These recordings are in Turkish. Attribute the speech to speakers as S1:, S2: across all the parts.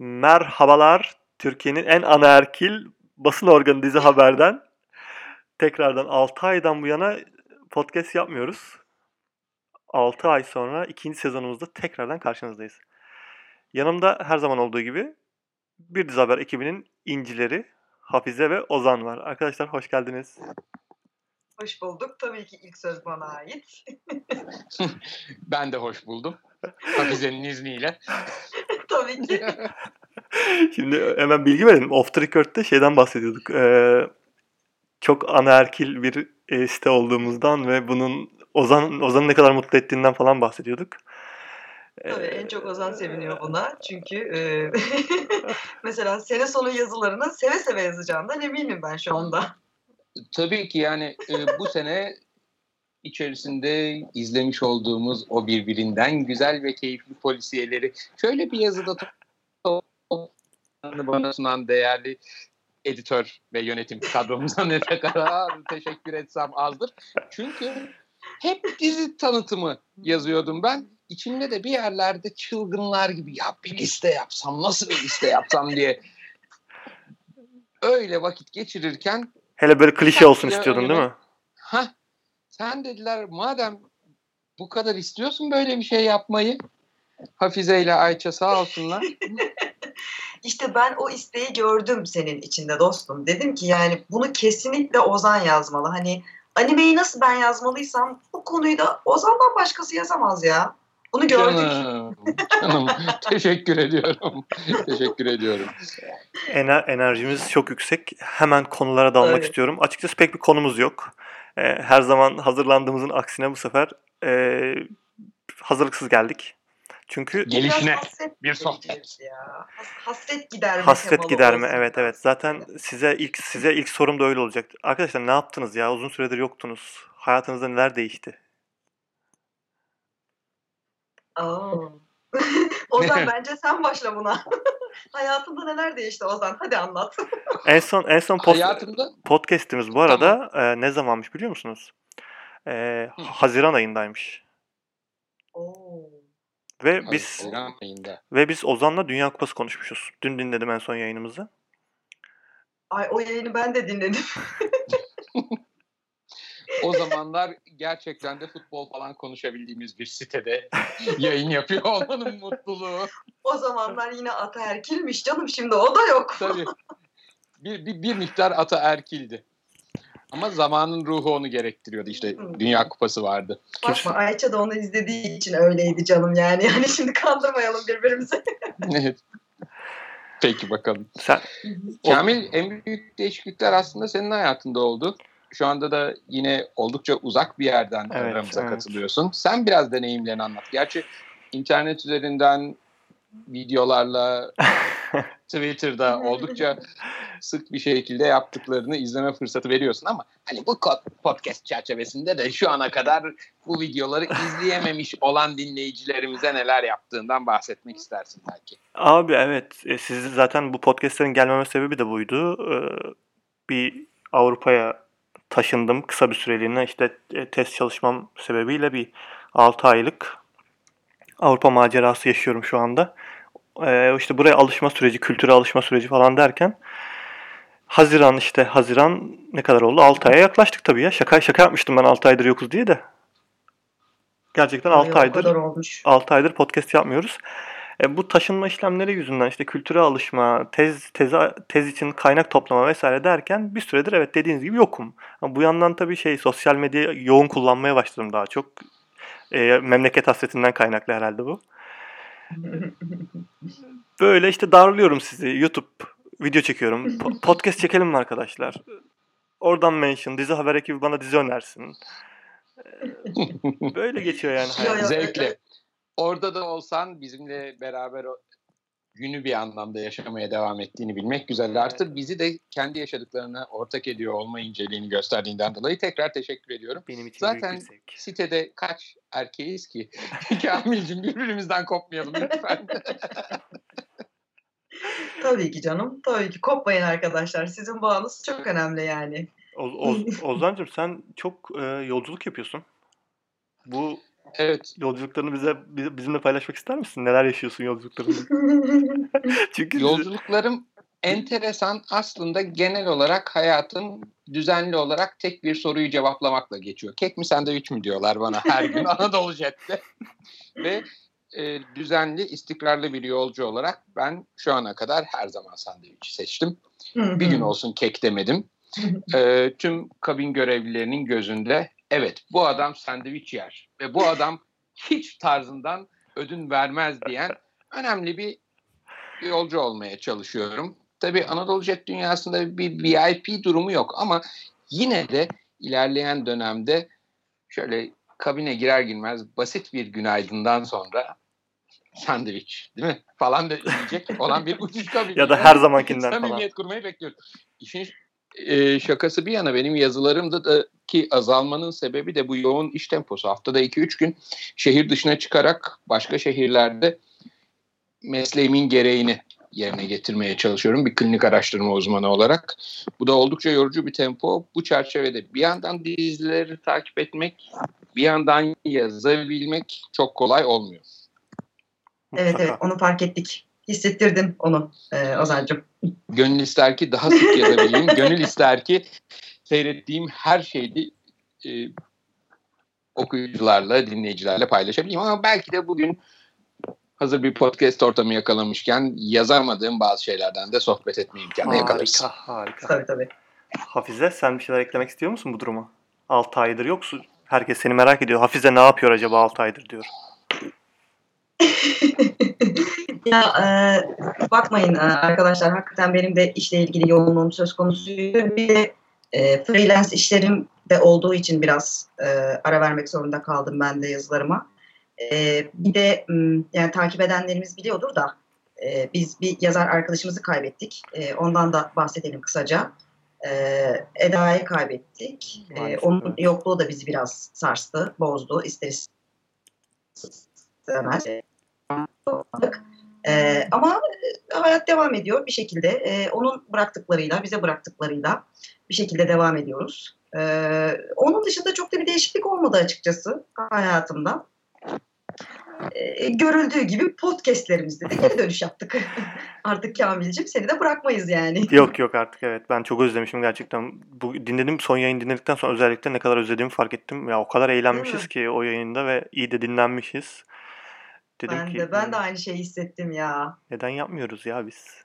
S1: Merhabalar. Türkiye'nin en anaerkil basın organı Dizi Haber'den. Tekrardan 6 aydan bu yana podcast yapmıyoruz. 6 ay sonra ikinci sezonumuzda tekrardan karşınızdayız. Yanımda her zaman olduğu gibi bir Dizi Haber ekibinin incileri Hafize ve Ozan var. Arkadaşlar hoş geldiniz.
S2: Hoş bulduk. Tabii ki ilk söz bana ait.
S3: ben de hoş buldum. Hafize'nin izniyle.
S2: Tabii ki.
S1: Şimdi hemen bilgi verelim. Off the record'da şeyden bahsediyorduk. Ee, çok anaerkil bir e, site olduğumuzdan ve bunun Ozan Ozan'ı ne kadar mutlu ettiğinden falan bahsediyorduk.
S2: Tabii en çok Ozan seviniyor buna. Çünkü e, mesela sene sonu yazılarını seve seve yazacağından eminim ben şu anda.
S3: Tabii ki yani e, bu sene içerisinde izlemiş olduğumuz o birbirinden güzel ve keyifli polisiyeleri şöyle bir yazıda bana sunan değerli editör ve yönetim kadromuza ne kadar teşekkür etsem azdır. Çünkü hep dizi tanıtımı yazıyordum ben. İçimde de bir yerlerde çılgınlar gibi ya bir liste yapsam nasıl bir liste yapsam diye öyle vakit geçirirken
S1: Hele böyle klişe olsun istiyordun değil mi?
S3: Ha, sen dediler madem bu kadar istiyorsun böyle bir şey yapmayı Hafize ile Ayça sağ olsunlar.
S2: İşte ben o isteği gördüm senin içinde dostum. Dedim ki yani bunu kesinlikle Ozan yazmalı. Hani animeyi nasıl ben yazmalıysam bu konuyu da Ozan'dan başkası yazamaz ya. Bunu gördük.
S3: Canım, canım teşekkür ediyorum. teşekkür ediyorum.
S1: Ener enerjimiz çok yüksek. Hemen konulara dalmak evet. istiyorum. Açıkçası pek bir konumuz yok. Ee, her zaman hazırlandığımızın aksine bu sefer e, hazırlıksız geldik. Çünkü
S3: gelişine bir sohbet.
S2: Ya. Hasret giderme.
S1: Hasret giderme evet evet. Zaten size ilk size ilk sorum da öyle olacak. Arkadaşlar ne yaptınız ya? Uzun süredir yoktunuz. Hayatınızda neler değişti?
S2: Oo. Ozan bence sen başla buna. Hayatında neler değişti Ozan? Hadi anlat.
S1: en son en son post, Hayatımda... podcast'imiz bu arada tamam. e, ne zamanmış biliyor musunuz? E, Haziran ayındaymış.
S2: Oo.
S1: Ve Hayır, biz ayında. ve biz Ozan'la Dünya Kupası konuşmuşuz. Dün dinledim en son yayınımızı.
S2: Ay o yayını ben de dinledim.
S3: O zamanlar gerçekten de futbol falan konuşabildiğimiz bir sitede yayın yapıyor olmanın mutluluğu.
S2: O zamanlar yine ataerkilmiş canım şimdi o da yok.
S3: Tabii. Bir, bir, bir miktar ataerkildi. Ama zamanın ruhu onu gerektiriyordu. İşte hmm. Dünya Kupası vardı.
S2: Bakma Ayça da onu izlediği için öyleydi canım yani. Yani şimdi kandırmayalım birbirimizi.
S3: evet. Peki bakalım. Sen, Kamil en büyük değişiklikler aslında senin hayatında oldu. Şu anda da yine oldukça uzak bir yerden evet, aramıza evet. katılıyorsun. Sen biraz deneyimlerini anlat. Gerçi internet üzerinden videolarla Twitter'da oldukça sık bir şekilde yaptıklarını izleme fırsatı veriyorsun ama hani bu podcast çerçevesinde de şu ana kadar bu videoları izleyememiş olan dinleyicilerimize neler yaptığından bahsetmek istersin belki.
S1: Abi evet e, siz zaten bu podcastlerin gelmeme sebebi de buydu. Ee, bir Avrupa'ya taşındım kısa bir süreliğine işte e, test çalışmam sebebiyle bir 6 aylık Avrupa macerası yaşıyorum şu anda. Ee, işte buraya alışma süreci, kültüre alışma süreci falan derken Haziran işte Haziran ne kadar oldu? 6 aya yaklaştık tabii ya. Şaka şaka yapmıştım ben 6 aydır yokuz diye de. Gerçekten 6 aydır 6 aydır podcast yapmıyoruz. E, bu taşınma işlemleri yüzünden işte kültüre alışma, tez tez tez için kaynak toplama vesaire derken bir süredir evet dediğiniz gibi yokum. Ama bu yandan tabii şey sosyal medya yoğun kullanmaya başladım daha çok. E, memleket hasretinden kaynaklı herhalde bu. Böyle işte darlıyorum sizi. YouTube video çekiyorum. podcast çekelim mi arkadaşlar? Oradan mention, dizi haber ekibi bana dizi önersin. Böyle geçiyor yani hayat.
S3: Zevkle. Orada da olsan bizimle beraber günü bir anlamda yaşamaya devam ettiğini bilmek güzel. Artı bizi de kendi yaşadıklarına ortak ediyor olma inceliğini gösterdiğinden dolayı tekrar teşekkür ediyorum.
S1: Benim için
S3: Zaten sitede kaç erkeğiz ki? Kamil'cim birbirimizden kopmayalım lütfen.
S2: Tabii ki canım. Tabii ki. Kopmayın arkadaşlar. Sizin bağınız çok önemli yani.
S1: O, o, Ozan'cığım sen çok e, yolculuk yapıyorsun. Bu
S3: Evet.
S1: Yolculuklarını bize bizimle paylaşmak ister misin? Neler yaşıyorsun yolculuklarında?
S3: Çünkü yolculuklarım enteresan aslında genel olarak hayatım düzenli olarak tek bir soruyu cevaplamakla geçiyor. Kek mi sandviç mi diyorlar bana her gün Anadolu Jet'te. Ve e, düzenli, istikrarlı bir yolcu olarak ben şu ana kadar her zaman sandviçi seçtim. bir gün olsun kek demedim. e, tüm kabin görevlilerinin gözünde evet bu adam sandviç yer ve bu adam hiç tarzından ödün vermez diyen önemli bir yolcu olmaya çalışıyorum. Tabii Anadolu Jet dünyasında bir VIP durumu yok ama yine de ilerleyen dönemde şöyle kabine girer girmez basit bir günaydından sonra sandviç değil mi falan da yiyecek olan bir uçuş kabini.
S1: ya da her zamankinden
S3: falan. Samimiyet kurmayı bekliyorum. İşin e, şakası bir yana benim yazılarımda da ki azalmanın sebebi de bu yoğun iş temposu. Haftada 2-3 gün şehir dışına çıkarak başka şehirlerde mesleğimin gereğini yerine getirmeye çalışıyorum bir klinik araştırma uzmanı olarak. Bu da oldukça yorucu bir tempo. Bu çerçevede bir yandan dizileri takip etmek, bir yandan yazabilmek çok kolay olmuyor.
S2: Evet evet onu fark ettik. Hissettirdin onu e, Ozan'cığım.
S3: Gönül ister ki daha sık yazabileyim. Gönül ister ki seyrettiğim her şeyi e, okuyucularla, dinleyicilerle paylaşabileyim. Ama belki de bugün hazır bir podcast ortamı yakalamışken yazamadığım bazı şeylerden de sohbet etme imkanı harika, yakalarız.
S1: Harika, harika.
S2: Tabii tabii.
S1: Hafize sen bir şeyler eklemek istiyor musun bu duruma? 6 aydır yoksun. Herkes seni merak ediyor. Hafize ne yapıyor acaba 6 aydır diyor.
S2: ya e, bakmayın e, arkadaşlar hakikaten benim de işle ilgili yoğunluğum söz konusuydu. Bir de e, freelance işlerim de olduğu için biraz e, ara vermek zorunda kaldım ben de yazılarıma. E, bir de yani takip edenlerimiz biliyordur da e, biz bir yazar arkadaşımızı kaybettik. E, ondan da bahsedelim kısaca. E, Eda'yı kaybettik. E, onun yokluğu da bizi biraz sarstı, bozdu. İster istemez. E, ama hayat devam ediyor bir şekilde. E, onun bıraktıklarıyla, bize bıraktıklarıyla bir şekilde devam ediyoruz. E, onun dışında çok da bir değişiklik olmadı açıkçası hayatımda e, görüldüğü gibi podcastlerimizde de geri dönüş yaptık. artık Kamil'cim seni de bırakmayız yani.
S1: Yok yok artık evet. Ben çok özlemişim gerçekten. Bu dinledim son yayın dinledikten sonra özellikle ne kadar özlediğimi fark ettim. Ya o kadar eğlenmişiz ki o yayında ve iyi de dinlenmişiz.
S2: Dedim ben ki, de ben de aynı şeyi hissettim ya.
S1: Neden yapmıyoruz ya biz?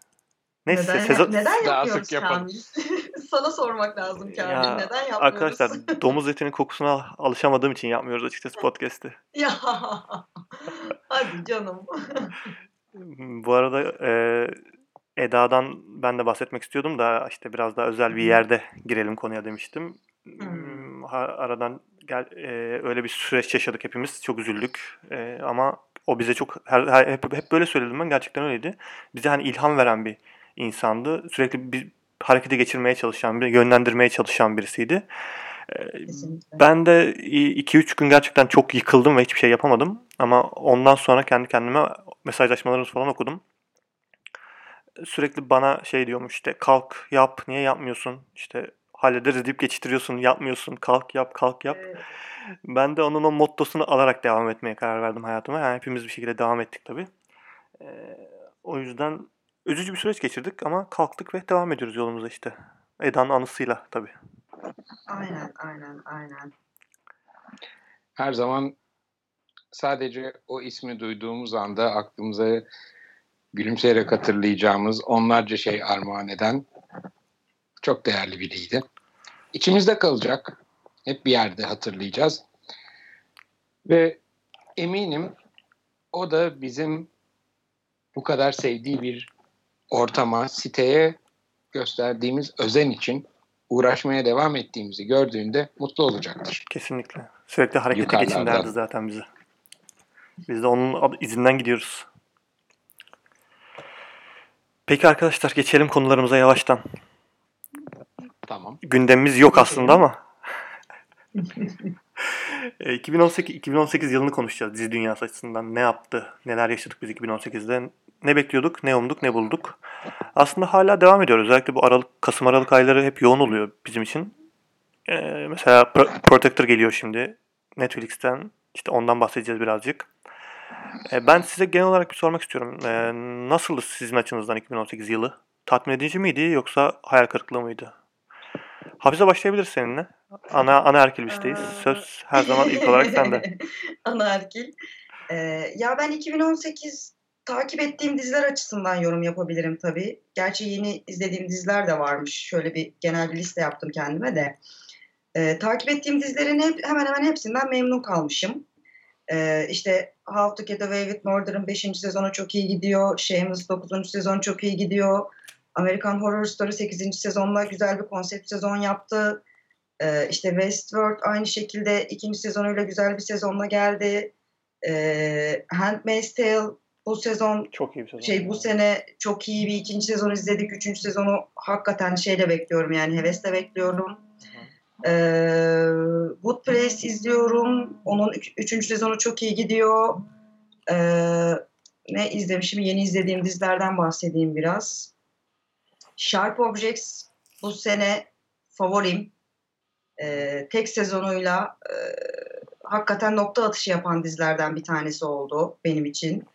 S2: Neyse neden, sezon... neden yapmıyoruz Kamil? Sana sormak lazım Kamil. Ya, neden yapmıyoruz?
S1: Arkadaşlar domuz etinin kokusuna alışamadığım için yapmıyoruz açıkçası podcast'i.
S2: ya hadi canım.
S1: Bu arada e, Eda'dan ben de bahsetmek istiyordum da işte biraz daha özel bir yerde girelim konuya demiştim. Hmm. Aradan gel e, öyle bir süreç yaşadık hepimiz. Çok üzüldük. E, ama o bize çok her, her, hep, hep böyle söyledim ben gerçekten öyleydi. Bize hani ilham veren bir insandı. Sürekli bir harekete geçirmeye çalışan, bir yönlendirmeye çalışan birisiydi. Ee, Kesinlikle. Ben de 2-3 gün gerçekten çok yıkıldım ve hiçbir şey yapamadım. Ama ondan sonra kendi kendime mesajlaşmalarımız falan okudum. Sürekli bana şey diyormuş işte kalk yap niye yapmıyorsun işte hallederiz deyip geçiştiriyorsun yapmıyorsun kalk yap kalk yap. Evet. Ben de onun o mottosunu alarak devam etmeye karar verdim hayatıma. Yani hepimiz bir şekilde devam ettik tabii. Ee, o yüzden üzücü bir süreç geçirdik ama kalktık ve devam ediyoruz yolumuza işte. Eda'nın anısıyla tabii.
S2: Aynen, aynen, aynen.
S3: Her zaman sadece o ismi duyduğumuz anda aklımıza gülümseyerek hatırlayacağımız onlarca şey armağan eden çok değerli biriydi. İçimizde kalacak. Hep bir yerde hatırlayacağız. Ve eminim o da bizim bu kadar sevdiği bir ortama, siteye gösterdiğimiz özen için uğraşmaya devam ettiğimizi gördüğünde mutlu olacaktır.
S1: Kesinlikle. Sürekli harekete geçin derdi zaten bize. Biz de onun izinden gidiyoruz. Peki arkadaşlar geçelim konularımıza yavaştan.
S3: Tamam.
S1: Gündemimiz yok aslında ama. 2018 2018 yılını konuşacağız dizi dünyası açısından. Ne yaptı? Neler yaşadık biz 2018'de? Ne bekliyorduk? Ne umduk? Ne bulduk? Aslında hala devam ediyor. Özellikle bu Aralık, Kasım Aralık ayları hep yoğun oluyor bizim için. Ee, mesela Pro- Protector geliyor şimdi Netflix'ten. İşte ondan bahsedeceğiz birazcık. E, ben size genel olarak bir sormak istiyorum. E, nasıldı sizin açınızdan 2018 yılı? Tatmin edici miydi yoksa hayal kırıklığı mıydı? Hafize başlayabiliriz seninle. Ana ana erkil listeyiz. Söz her zaman ilk olarak sende.
S2: ana erkil. Ee, ya ben 2018 takip ettiğim diziler açısından yorum yapabilirim tabii. Gerçi yeni izlediğim diziler de varmış. Şöyle bir genel bir liste yaptım kendime de. Ee, takip ettiğim dizilerin hep, hemen hemen hepsinden memnun kalmışım. Ee, işte How to Get Away with Murder'ın 5. sezonu çok iyi gidiyor. Shameless 9. sezon çok iyi gidiyor. American Horror Story 8. sezonla güzel bir konsept sezon yaptı. Ee, işte Westworld aynı şekilde ikinci sezonuyla güzel bir sezonla geldi. Ee, Handmaid's Tale bu sezon
S1: çok iyi bir sezon.
S2: Şey bu sene çok iyi bir ikinci sezon izledik. Üçüncü sezonu hakikaten şeyle bekliyorum yani hevesle bekliyorum. Ee, Good Place izliyorum. Onun üç, üçüncü sezonu çok iyi gidiyor. Ee, ne izlemişim? Yeni izlediğim dizilerden bahsedeyim biraz. Sharp Objects bu sene favorim. Ee, tek sezonuyla e, hakikaten nokta atışı yapan dizilerden bir tanesi oldu benim için.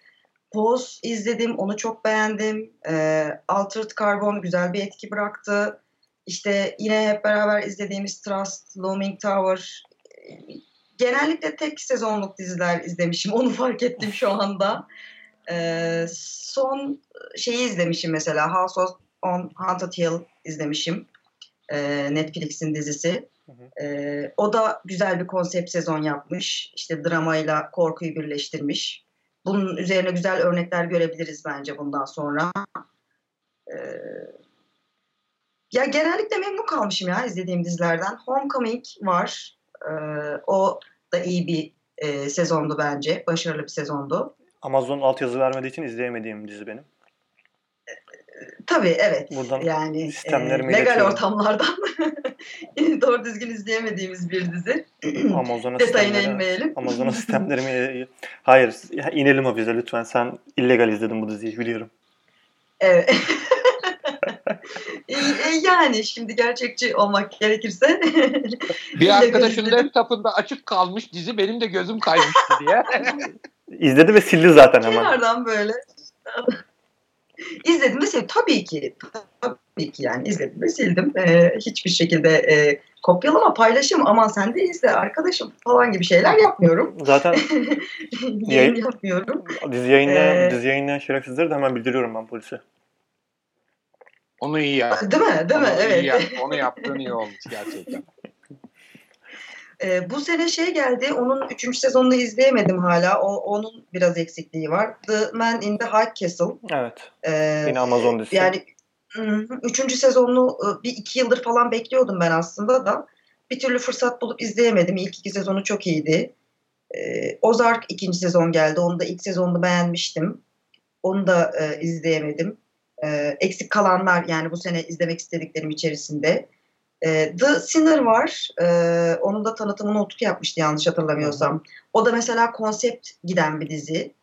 S2: Pose izledim, onu çok beğendim. Ee, Altered Carbon güzel bir etki bıraktı. İşte yine hep beraber izlediğimiz Trust, Looming Tower. Genellikle tek sezonluk diziler izlemişim. Onu fark ettim şu anda. Ee, son şeyi izlemişim mesela. House of on Haunted Hill izlemişim. Ee, Netflix'in dizisi. Ee, o da güzel bir konsept sezon yapmış. İşte dramayla korkuyu birleştirmiş. Bunun üzerine güzel örnekler görebiliriz bence bundan sonra. Ee, ya genellikle memnun kalmışım ya izlediğim dizilerden. Homecoming var. Ee, o da iyi bir e, sezondu bence. Başarılı bir sezondu.
S1: Amazon altyazı vermediği için izleyemediğim dizi benim.
S2: Tabii evet. Buradan yani e, legal ortamlardan doğru düzgün izleyemediğimiz bir dizi.
S1: Amazon'a Detayına inmeyelim. Amazon'a sistemlerimi hayır inelim o bize lütfen. Sen illegal izledin bu diziyi biliyorum.
S2: Evet. E, yani şimdi gerçekçi olmak gerekirse.
S3: bir arkadaşın laptopunda açık kalmış dizi benim de gözüm kaymıştı diye.
S1: İzledi ve sildi zaten hemen.
S2: Kenardan böyle. İzledim ve sevdim. Tabii ki. Tabii ki yani izledim ve sildim. Ee, hiçbir şekilde e, kopyalama, paylaşım, aman sen de izle arkadaşım falan gibi şeyler yapmıyorum.
S1: Zaten
S2: yayın yapmıyorum.
S1: Dizi yayınlayan, ee, dizi yayınlayan şerefsizleri de hemen bildiriyorum ben polise.
S3: Onu iyi yaptın.
S2: Değil mi? Değil
S3: Onu
S2: mi? Evet.
S3: Yap, onu yaptığın iyi olmuş gerçekten.
S2: E, bu sene şey geldi, onun üçüncü sezonunu izleyemedim hala. O, onun biraz eksikliği var. The Man in the High Castle.
S1: Evet. E, Yine Amazon dizisi.
S2: Yani üçüncü sezonunu e, bir iki yıldır falan bekliyordum ben aslında da. Bir türlü fırsat bulup izleyemedim. İlk iki sezonu çok iyiydi. E, Ozark ikinci sezon geldi. Onu da ilk sezonunu beğenmiştim. Onu da e, izleyemedim. E, eksik kalanlar yani bu sene izlemek istediklerim içerisinde. E, The Sinner var. E, onun da tanıtımını Utku yapmıştı yanlış hatırlamıyorsam. O da mesela konsept giden bir dizi.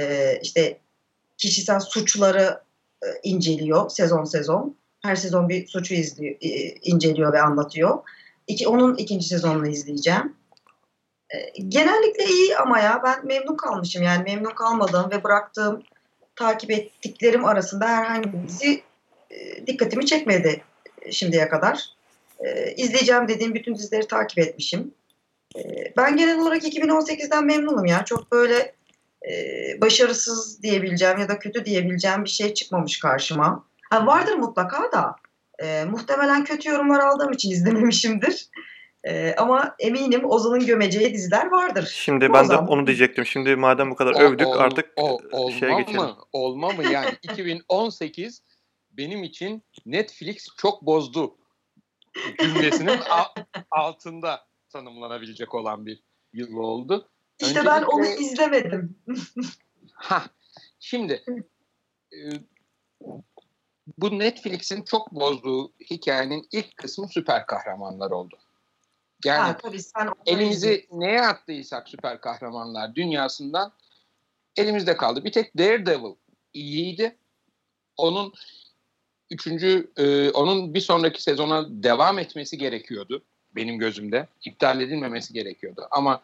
S2: E, işte kişisel suçları e, inceliyor sezon sezon. Her sezon bir suçu izliyor, e, inceliyor ve anlatıyor. İki, onun ikinci sezonunu izleyeceğim. E, genellikle iyi ama ya ben memnun kalmışım. Yani memnun kalmadığım ve bıraktığım takip ettiklerim arasında herhangi bir dizi e, dikkatimi çekmedi şimdiye kadar e, izleyeceğim dediğim bütün dizileri takip etmişim. E, ben genel olarak 2018'den memnunum ya. Çok böyle e, başarısız diyebileceğim ya da kötü diyebileceğim bir şey çıkmamış karşıma. Ha, vardır mutlaka da. E, muhtemelen kötü yorumlar aldığım için izlememişimdir. Ee, ama eminim Ozan'ın gömeceği diziler vardır.
S1: Şimdi ben Ozan. de onu diyecektim. Şimdi madem bu kadar o, övdük ol, artık
S3: o, olma şeye geçelim. Mı? Olma mı yani? 2018 benim için Netflix çok bozdu cümlesinin altında tanımlanabilecek olan bir yıl oldu.
S2: İşte Öncelikle, ben onu izlemedim.
S3: ha, şimdi e, bu Netflix'in çok bozduğu hikayenin ilk kısmı süper kahramanlar oldu. Yani ha, tabii sen elimizi neye attıysak süper kahramanlar dünyasından elimizde kaldı. Bir tek Daredevil iyiydi. Onun üçüncü e, onun bir sonraki sezona devam etmesi gerekiyordu benim gözümde. İptal edilmemesi gerekiyordu. Ama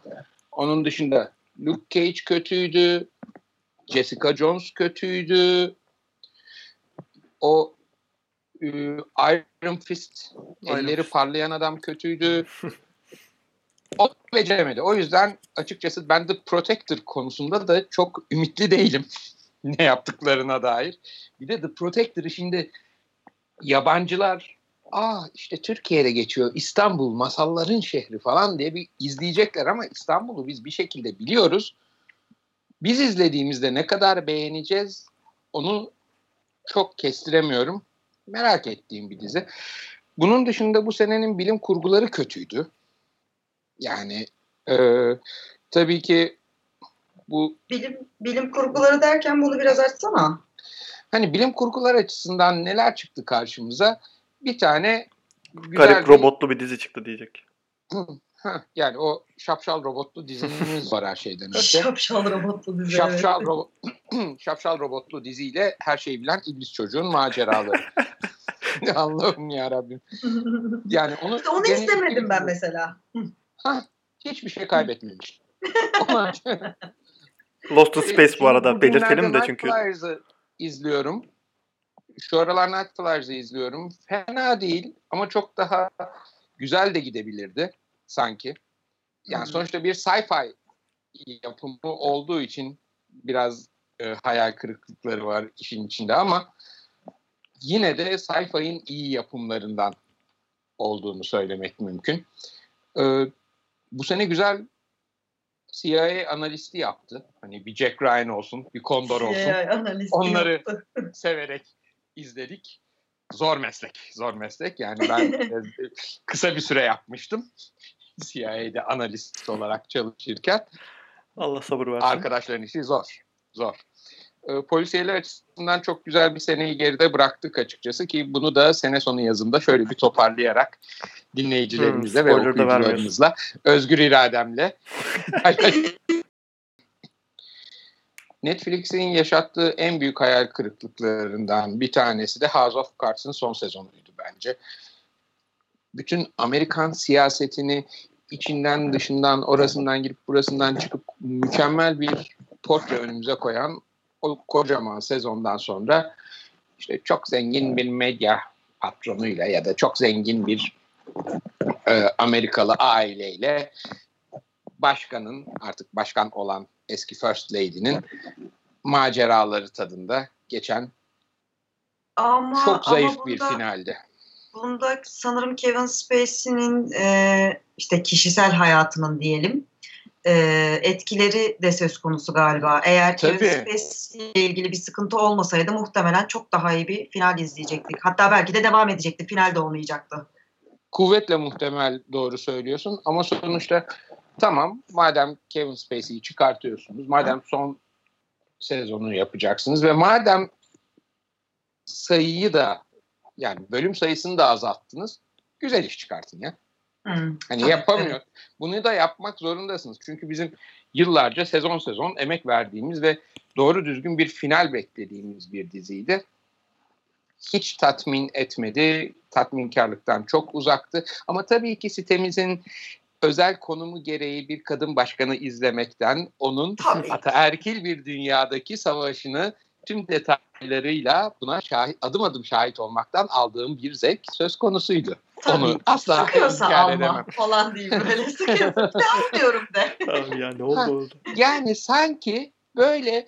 S3: onun dışında Luke Cage kötüydü. Jessica Jones kötüydü. O e, Iron Fist elleri parlayan adam kötüydü. o beceremedi. O yüzden açıkçası ben The Protector konusunda da çok ümitli değilim. ne yaptıklarına dair. Bir de The Protector'ı şimdi yabancılar ah işte Türkiye'de geçiyor İstanbul masalların şehri falan diye bir izleyecekler ama İstanbul'u biz bir şekilde biliyoruz. Biz izlediğimizde ne kadar beğeneceğiz onu çok kestiremiyorum. Merak ettiğim bir dizi. Bunun dışında bu senenin bilim kurguları kötüydü. Yani e, tabii ki bu
S2: bilim bilim kurguları derken bunu biraz açsana.
S3: Hani bilim kurgular açısından neler çıktı karşımıza? Bir tane
S1: güzel Garip bir... robotlu bir dizi çıktı diyecek.
S3: yani o şapşal robotlu dizimiz var her şeyden önce.
S2: şapşal robotlu dizi.
S3: Şapşal, ro şapşal robotlu diziyle her şeyi bilen iblis çocuğun maceraları. Allah'ım ya Rabbim.
S2: Yani onu işte onu istemedim ben mesela.
S3: Ha, hiçbir şey kaybetmemiş.
S1: Lost in Space bu arada belirtelim de çünkü.
S3: İzliyorum. Şu aralar Nightflyers'ı izliyorum. Fena değil ama çok daha güzel de gidebilirdi sanki. Yani hmm. sonuçta bir sci-fi yapımı olduğu için biraz e, hayal kırıklıkları var işin içinde ama yine de sci-fi'nin iyi yapımlarından olduğunu söylemek mümkün. E, bu sene güzel CIA analisti yaptı. Hani bir Jack Ryan olsun, bir Condor olsun. Onları yaptı. severek izledik. Zor meslek, zor meslek. Yani ben kısa bir süre yapmıştım. CIA'de analist olarak çalışırken.
S1: Allah sabır versin.
S3: Arkadaşların işi zor, zor. E, polisiyeler açısından çok güzel bir seneyi geride bıraktık açıkçası ki bunu da sene sonu yazımda şöyle bir toparlayarak dinleyicilerimizle hmm, ve okuyucularımızla özgür irademle Netflix'in yaşattığı en büyük hayal kırıklıklarından bir tanesi de House of Cards'ın son sezonuydu bence. Bütün Amerikan siyasetini içinden dışından orasından girip burasından çıkıp mükemmel bir portre önümüze koyan o kocaman sezondan sonra işte çok zengin bir medya patronuyla ya da çok zengin bir e, Amerikalı aileyle başkanın artık başkan olan eski First Lady'nin maceraları tadında geçen ama, çok zayıf ama bunda, bir finaldi.
S2: Bunda sanırım Kevin Spacey'nin e, işte kişisel hayatının diyelim e, etkileri de söz konusu galiba. Eğer Spacey ile ilgili bir sıkıntı olmasaydı muhtemelen çok daha iyi bir final izleyecektik. Hatta belki de devam edecekti. Final de olmayacaktı.
S3: Kuvvetle muhtemel doğru söylüyorsun ama sonuçta tamam madem Kevin Spacey'i çıkartıyorsunuz, madem son sezonu yapacaksınız ve madem sayıyı da yani bölüm sayısını da azalttınız, güzel iş çıkartın ya. Hmm. Hani yapamıyor. Bunu da yapmak zorundasınız. Çünkü bizim yıllarca sezon sezon emek verdiğimiz ve doğru düzgün bir final beklediğimiz bir diziydi. Hiç tatmin etmedi. Tatminkarlıktan çok uzaktı. Ama tabii ki sitemizin özel konumu gereği bir kadın başkanı izlemekten onun ataerkil bir dünyadaki savaşını tüm detaylarıyla buna şahit, adım adım şahit olmaktan aldığım bir zevk söz konusuydu. Tabii. Onu asla
S2: Sıkıyorsa alma edemem. falan değil böyle sıkıyorsa ne almıyorum de.
S1: Tamam ya ne oldu ha, oldu.
S3: Yani sanki böyle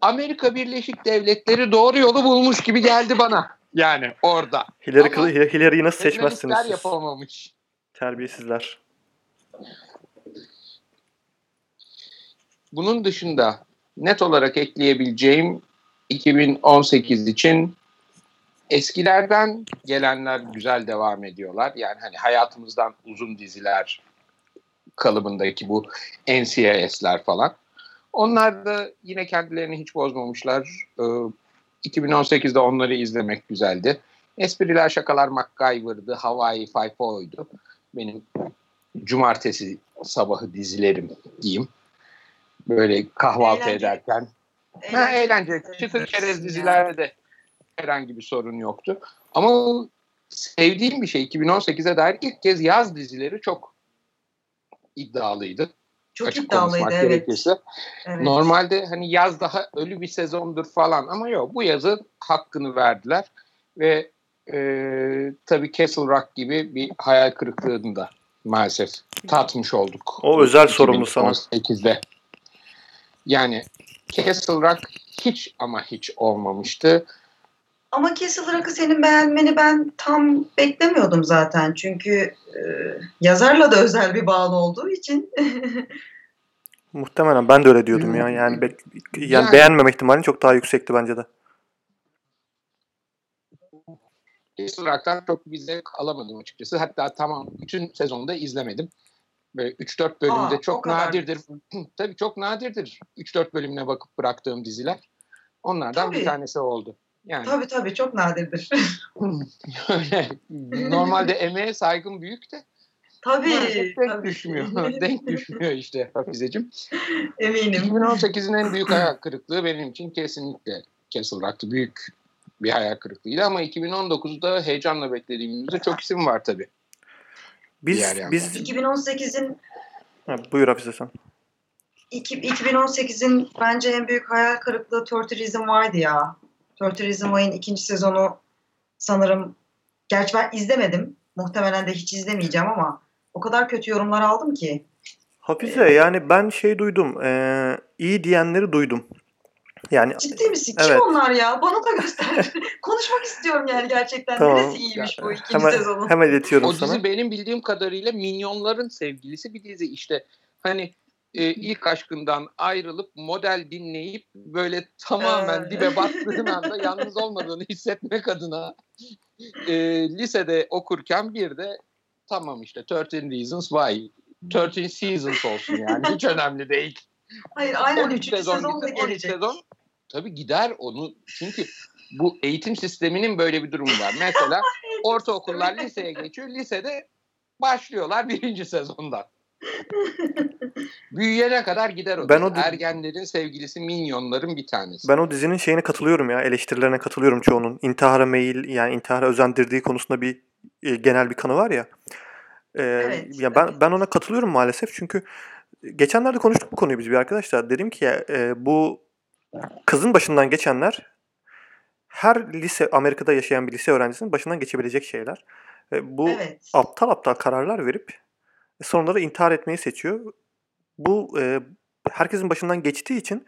S3: Amerika Birleşik Devletleri doğru yolu bulmuş gibi geldi bana. Yani orada.
S1: Hillary, Ama Hillary'yi nasıl seçmezsiniz siz?
S3: yapamamış.
S1: Terbiyesizler.
S3: Bunun dışında net olarak ekleyebileceğim 2018 için eskilerden gelenler güzel devam ediyorlar. Yani hani hayatımızdan uzun diziler kalıbındaki bu NCIS'ler falan. Onlar da yine kendilerini hiç bozmamışlar. Ee, 2018'de onları izlemek güzeldi. Espriler, şakalar MacGyver'dı, Hawaii Five-O'ydu. Benim cumartesi sabahı dizilerim diyeyim. Böyle kahvaltı eğlence. ederken. Eğlence. Ha, eğlence. Çıtır çerez dizilerde de herhangi bir sorun yoktu. Ama sevdiğim bir şey 2018'e dair ilk kez yaz dizileri çok iddialıydı.
S2: Çok
S3: açık
S2: iddialıydı evet.
S3: gerekirse.
S2: evet.
S3: Normalde hani yaz daha ölü bir sezondur falan ama yok bu yazı hakkını verdiler ve e, tabii Castle Rock gibi bir hayal kırıklığını da maalesef tatmış olduk.
S1: O özel sorumlu sana.
S3: 2018'de. Yani Castle Rock hiç ama hiç olmamıştı.
S2: Ama Castle Rock'ı senin beğenmeni ben tam beklemiyordum zaten. Çünkü e, yazarla da özel bir bağın olduğu için.
S1: Muhtemelen ben de öyle diyordum ya. Yani, bek- yani,
S3: Yani-
S1: beğenmeme ihtimali çok daha yüksekti bence de.
S3: Castle Rock'tan çok bir zevk alamadım açıkçası. Hatta tamam bütün sezonu da izlemedim. Böyle 3-4 bölümde
S2: Aa,
S3: çok nadirdir. Tabii çok nadirdir 3-4 bölümüne bakıp bıraktığım diziler. Onlardan bir
S2: Tabii.
S3: tanesi oldu. Yani
S2: tabii tabii çok nadirdir.
S3: öyle normalde emeğe saygım büyük de
S2: tabii.
S3: denk
S2: tabii.
S3: düşmüyor. denk düşmüyor işte Hafizeciğim.
S2: Eminim.
S3: 2018'in en büyük hayal kırıklığı benim için kesinlikle Castle Rock'tı. Büyük bir hayal kırıklığıydı ama 2019'da heyecanla beklediğimizde çok isim var tabii.
S1: Biz
S3: Diğer
S1: biz
S2: 2018'in
S1: ha, buyur Hafize sen.
S2: iki- 2018'in bence en büyük hayal kırıklığı 30 Reason Why'dı ya. 30 Reason Why'in ikinci sezonu sanırım gerçi ben izlemedim. Muhtemelen de hiç izlemeyeceğim ama o kadar kötü yorumlar aldım ki.
S1: Hafize yani ben şey duydum. eee, iyi diyenleri duydum. Yani
S2: Ciddi misin?
S1: Evet.
S2: Kim onlar ya? Bana da göster. Konuşmak istiyorum yani gerçekten.
S1: Tamam.
S2: Neresi iyiymiş bu ikinci
S1: hemen
S2: sezonu?
S1: hemen iletiyorum
S3: O dizi
S1: sana.
S3: benim bildiğim kadarıyla minyonların sevgilisi bir dizi işte. Hani e, ilk aşkından ayrılıp model dinleyip böyle tamamen
S2: Ee.
S3: dibe battığın anda yalnız olmadığını hissetmek adına e, lisede okurken bir de tamam işte 13 Reasons Why 13 Seasons olsun yani hiç önemli değil.
S2: Hayır aynen
S3: 13
S2: üçüncü
S3: sezon
S2: sezon da
S3: gider, 13
S2: gelecek.
S3: sezon tabii gider onu çünkü bu eğitim sisteminin böyle bir durumu var. Mesela ortaokullar liseye geçiyor. Lisede başlıyorlar birinci sezondan. Büyüyene kadar gider o.
S1: Ben o
S3: Ergenlerin sevgilisi minyonların bir tanesi.
S1: Ben o dizinin şeyine katılıyorum ya. Eleştirilerine katılıyorum çoğunun. İntihara meyil yani intihara özendirdiği konusunda bir e, genel bir kanı var ya. Ee,
S2: Evet,
S1: ya ben
S2: evet.
S1: ben ona katılıyorum maalesef çünkü geçenlerde konuştuk bu konuyu biz bir arkadaşlar. Dedim ki ya, e, bu kızın başından geçenler her lise Amerika'da yaşayan bir lise öğrencisinin başından geçebilecek şeyler. E, bu
S2: Evet.
S1: aptal aptal kararlar verip sonra da intihar etmeyi seçiyor. Bu e, herkesin başından geçtiği için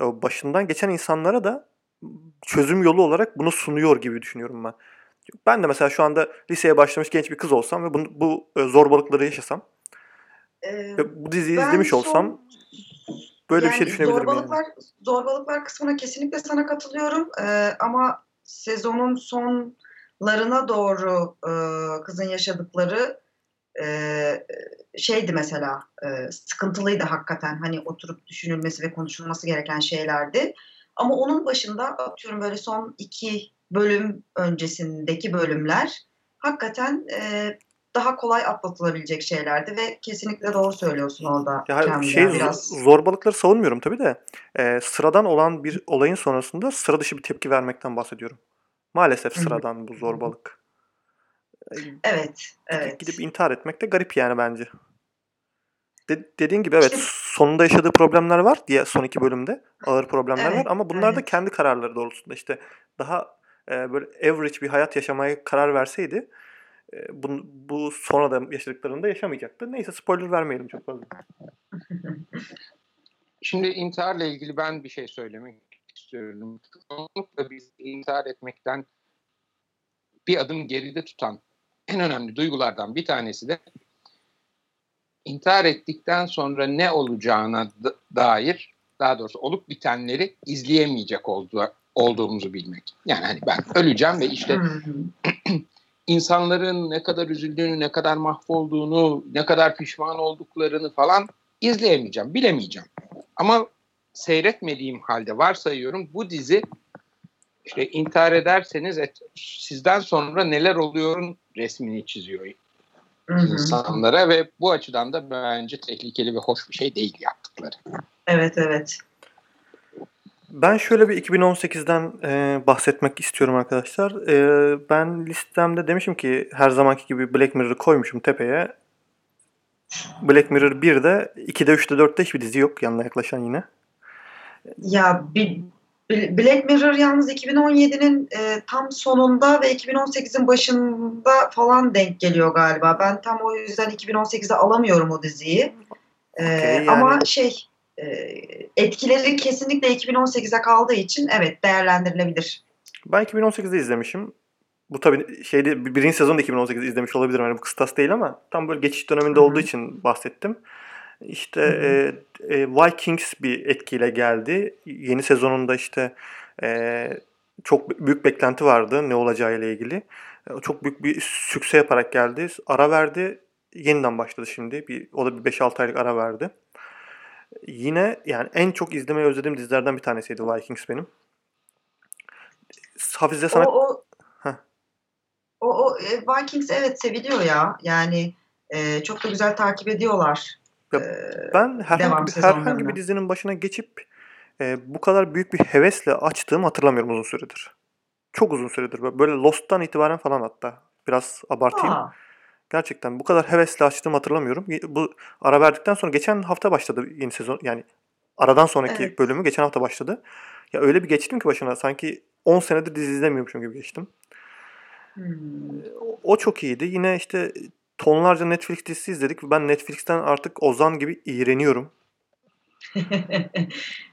S1: e, başından geçen insanlara da çözüm yolu olarak bunu sunuyor gibi düşünüyorum ben. Ben de mesela şu anda liseye başlamış genç bir kız olsam ve bunu, bu e, zorbalıkları yaşasam
S2: Ee,
S1: ve bu diziyi izlemiş
S2: son-
S1: olsam böyle bir şey
S2: yani
S1: düşünebilirim yani.
S2: zorbalıklar, Zorbalıklar kısmına kesinlikle sana katılıyorum. Ee, ama sezonun sonlarına doğru e, kızın yaşadıkları e, şeydi mesela e, sıkıntılıydı hakikaten. Hani oturup düşünülmesi ve konuşulması gereken şeylerdi. Ama onun başında atıyorum böyle son iki bölüm öncesindeki bölümler hakikaten e, daha kolay atlatılabilecek şeylerdi ve kesinlikle doğru söylüyorsun orada.
S1: Ya şey
S2: biraz.
S1: zorbalıkları savunmuyorum tabii de e, sıradan olan bir olayın sonrasında sıra dışı bir tepki vermekten bahsediyorum. Maalesef sıradan bu zorbalık.
S2: Evet, evet.
S1: Gidip intihar etmek de garip yani bence. De- dediğin gibi evet sonunda yaşadığı problemler var diye son iki bölümde ağır problemler var
S2: Evet,
S1: ama bunlar da
S2: evet.
S1: kendi kararları doğrultusunda işte daha e, böyle average bir hayat yaşamaya karar verseydi e, bu, bu sonra da yaşadıklarını da yaşamayacaktı. Neyse spoiler vermeyelim çok fazla.
S3: Şimdi intiharla ilgili ben bir şey söylemek istiyorum. Çoğunlukla biz intihar etmekten bir adım geride tutan en önemli duygulardan bir tanesi de intihar ettikten sonra ne olacağına da- dair daha doğrusu olup bitenleri izleyemeyecek olduğu, olduğumuzu bilmek. Yani hani ben öleceğim ve işte
S2: hı.
S3: insanların ne kadar üzüldüğünü, ne kadar mahvolduğunu, ne kadar pişman olduklarını falan izleyemeyeceğim, bilemeyeceğim. Ama seyretmediğim halde varsayıyorum bu dizi işte intihar ederseniz et, sizden sonra neler oluyorun resmini çiziyor
S2: Hı hı.
S3: insanlara ve bu açıdan da bence tehlikeli ve hoş bir şey değil yaptıkları.
S2: Evet, evet.
S1: Ben şöyle bir 2018'den e, bahsetmek istiyorum arkadaşlar. E, ben listemde demişim ki her zamanki gibi Black Mirror'ı koymuşum tepeye. Black Mirror 1'de 2'de 3'te 4'te hiçbir dizi yok yanına yaklaşan yine.
S2: Ya bir Black Mirror yalnız 2017'nin e, tam sonunda ve 2018'in başında falan denk geliyor galiba. Ben tam o yüzden 2018'e alamıyorum o diziyi. E, okay, yani... Ama şey e, etkileri kesinlikle 2018'e kaldığı için evet değerlendirilebilir.
S1: Ben 2018'de izlemişim. Bu tabii şeyde birinci sezonda 2018'de izlemiş olabilirim. Yani bu kıstas değil ama tam böyle geçiş döneminde Hı-hı. olduğu için bahsettim. İşte e, e, Vikings bir etkiyle geldi. Yeni sezonunda işte e, çok büyük beklenti vardı ne olacağı ile ilgili. E, çok büyük bir sükse yaparak geldi. Ara verdi. Yeniden başladı şimdi. Bir, o da bir 5-6 aylık ara verdi. Yine yani en çok izlemeyi özlediğim dizilerden bir tanesiydi Vikings benim. Hafize sana...
S2: O, o, o, o e, Vikings evet seviliyor ya. Yani e, çok da güzel takip ediyorlar.
S1: Ya, ben herhangi, bir, herhangi bir dizinin başına geçip e, bu kadar büyük bir hevesle açtığımı hatırlamıyorum uzun süredir. Çok uzun süredir. Böyle Lost'tan itibaren falan hatta. Biraz abartayım. Aa. Gerçekten bu kadar hevesle açtığımı hatırlamıyorum. Bu ara verdikten sonra geçen hafta başladı yeni sezon. Yani aradan sonraki evet. bölümü geçen hafta başladı. Ya öyle bir geçtim ki başına sanki 10 senedir dizi izlemiyormuşum gibi geçtim. Hmm. O çok iyiydi. Yine işte tonlarca Netflix dizisi izledik. Ben Netflix'ten artık Ozan gibi iğreniyorum.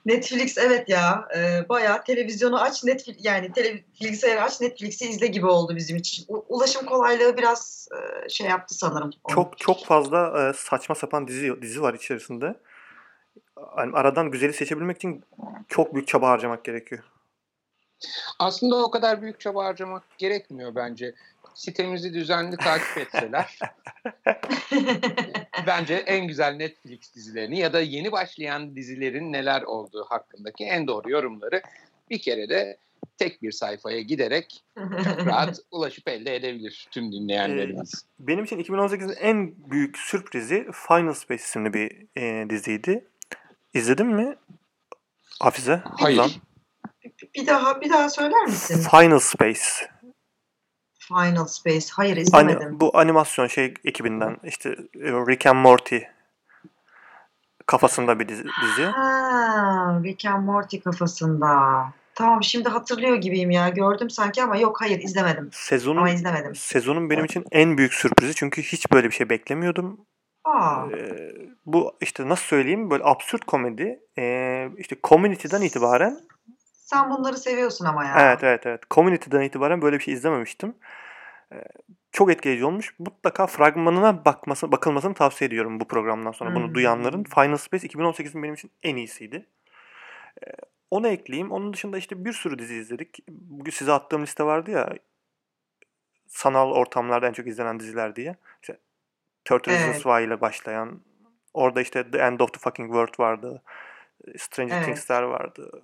S2: Netflix evet ya e, bayağı televizyonu aç Netflix yani tele, bilgisayarı aç Netflix'i izle gibi oldu bizim için. U, ulaşım kolaylığı biraz e, şey yaptı sanırım.
S1: Çok çok fazla e, saçma sapan dizi dizi var içerisinde. Yani aradan güzeli seçebilmek için çok büyük çaba harcamak gerekiyor.
S3: Aslında o kadar büyük çaba harcamak gerekmiyor bence. Sitemizi düzenli takip etseler bence en güzel Netflix dizilerini ya da yeni başlayan dizilerin neler olduğu hakkındaki en doğru yorumları bir kere de tek bir sayfaya giderek çok rahat ulaşıp elde edebilir tüm dinleyenlerimiz.
S1: Ee, benim için 2018'in en büyük sürprizi Final Space isimli bir e, diziydi. İzledin mi? Hafize?
S3: Hayır. Ozan.
S2: Bir daha bir daha söyler misin?
S1: Final Space.
S2: Final Space. Hayır izlemedim.
S1: Ani, bu animasyon şey ekibinden işte e, Rick and Morty kafasında bir dizi.
S2: Ha, Rick and Morty kafasında. Tamam şimdi hatırlıyor gibiyim ya. Gördüm sanki ama yok hayır izlemedim.
S1: Sezonun,
S2: ama izlemedim.
S1: Sezonun benim için en büyük sürprizi çünkü hiç böyle bir şey beklemiyordum.
S2: Aa.
S1: Ee, bu işte nasıl söyleyeyim böyle absürt komedi ee, işte Community'den itibaren
S2: sen bunları seviyorsun ama ya.
S1: Evet evet evet. Community'den itibaren böyle bir şey izlememiştim. Ee, çok etkileyici olmuş. Mutlaka fragmanına bakması, bakılmasını tavsiye ediyorum bu programdan sonra. Hmm. Bunu duyanların. Final Space 2018'in benim için en iyisiydi. Ee, onu ekleyeyim. Onun dışında işte bir sürü dizi izledik. Bugün size attığım liste vardı ya. Sanal ortamlarda en çok izlenen diziler diye. İşte 30 evet. Why ile başlayan. Orada işte The End of the Fucking World vardı. Stranger evet. Things'ler vardı.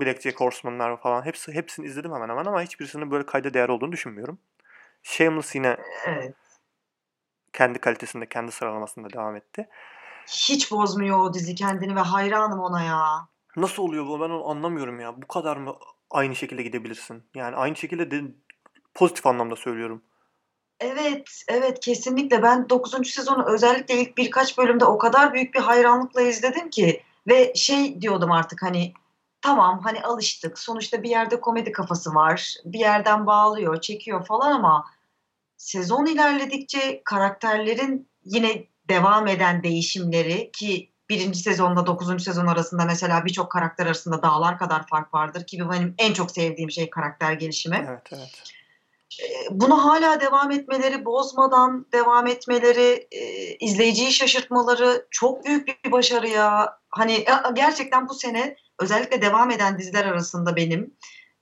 S1: Blackjack Horseman'lar falan hepsi hepsini izledim hemen hemen ama hiçbirisinin böyle kayda değer olduğunu düşünmüyorum. Shameless yine
S2: evet.
S1: kendi kalitesinde, kendi sıralamasında devam etti.
S2: Hiç bozmuyor o dizi kendini ve hayranım ona ya.
S1: Nasıl oluyor bu? Ben onu anlamıyorum ya. Bu kadar mı aynı şekilde gidebilirsin? Yani aynı şekilde de pozitif anlamda söylüyorum.
S2: Evet, evet kesinlikle. Ben 9. sezonu özellikle ilk birkaç bölümde o kadar büyük bir hayranlıkla izledim ki ve şey diyordum artık hani tamam hani alıştık. Sonuçta bir yerde komedi kafası var. Bir yerden bağlıyor, çekiyor falan ama sezon ilerledikçe karakterlerin yine devam eden değişimleri ki birinci sezonda dokuzuncu sezon arasında mesela birçok karakter arasında dağlar kadar fark vardır ki benim en çok sevdiğim şey karakter gelişimi.
S1: Evet, evet.
S2: Bunu hala devam etmeleri, bozmadan devam etmeleri, e, izleyiciyi şaşırtmaları çok büyük bir başarı ya. Hani gerçekten bu sene özellikle devam eden diziler arasında benim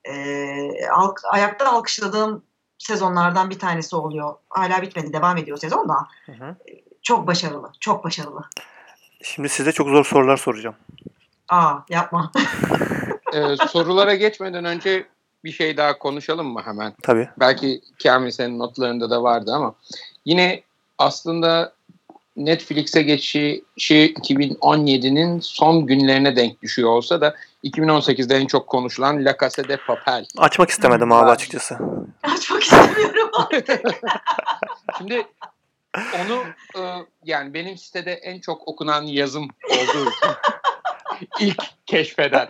S2: e, alk, ayakta alkışladığım sezonlardan bir tanesi oluyor. Hala bitmedi, devam ediyor sezon da. Hı hı. Çok başarılı, çok başarılı.
S1: Şimdi size çok zor sorular soracağım.
S2: Aa, yapma.
S3: ee, sorulara geçmeden önce bir şey daha konuşalım mı hemen?
S1: Tabii.
S3: Belki Kamil senin notlarında da vardı ama yine aslında Netflix'e geçişi 2017'nin son günlerine denk düşüyor olsa da 2018'de en çok konuşulan La Casa de Papel.
S1: Açmak istemedim abi açıkçası.
S2: Açmak istemiyorum
S3: Şimdi onu e, yani benim sitede en çok okunan yazım olduğu için ilk keşfeden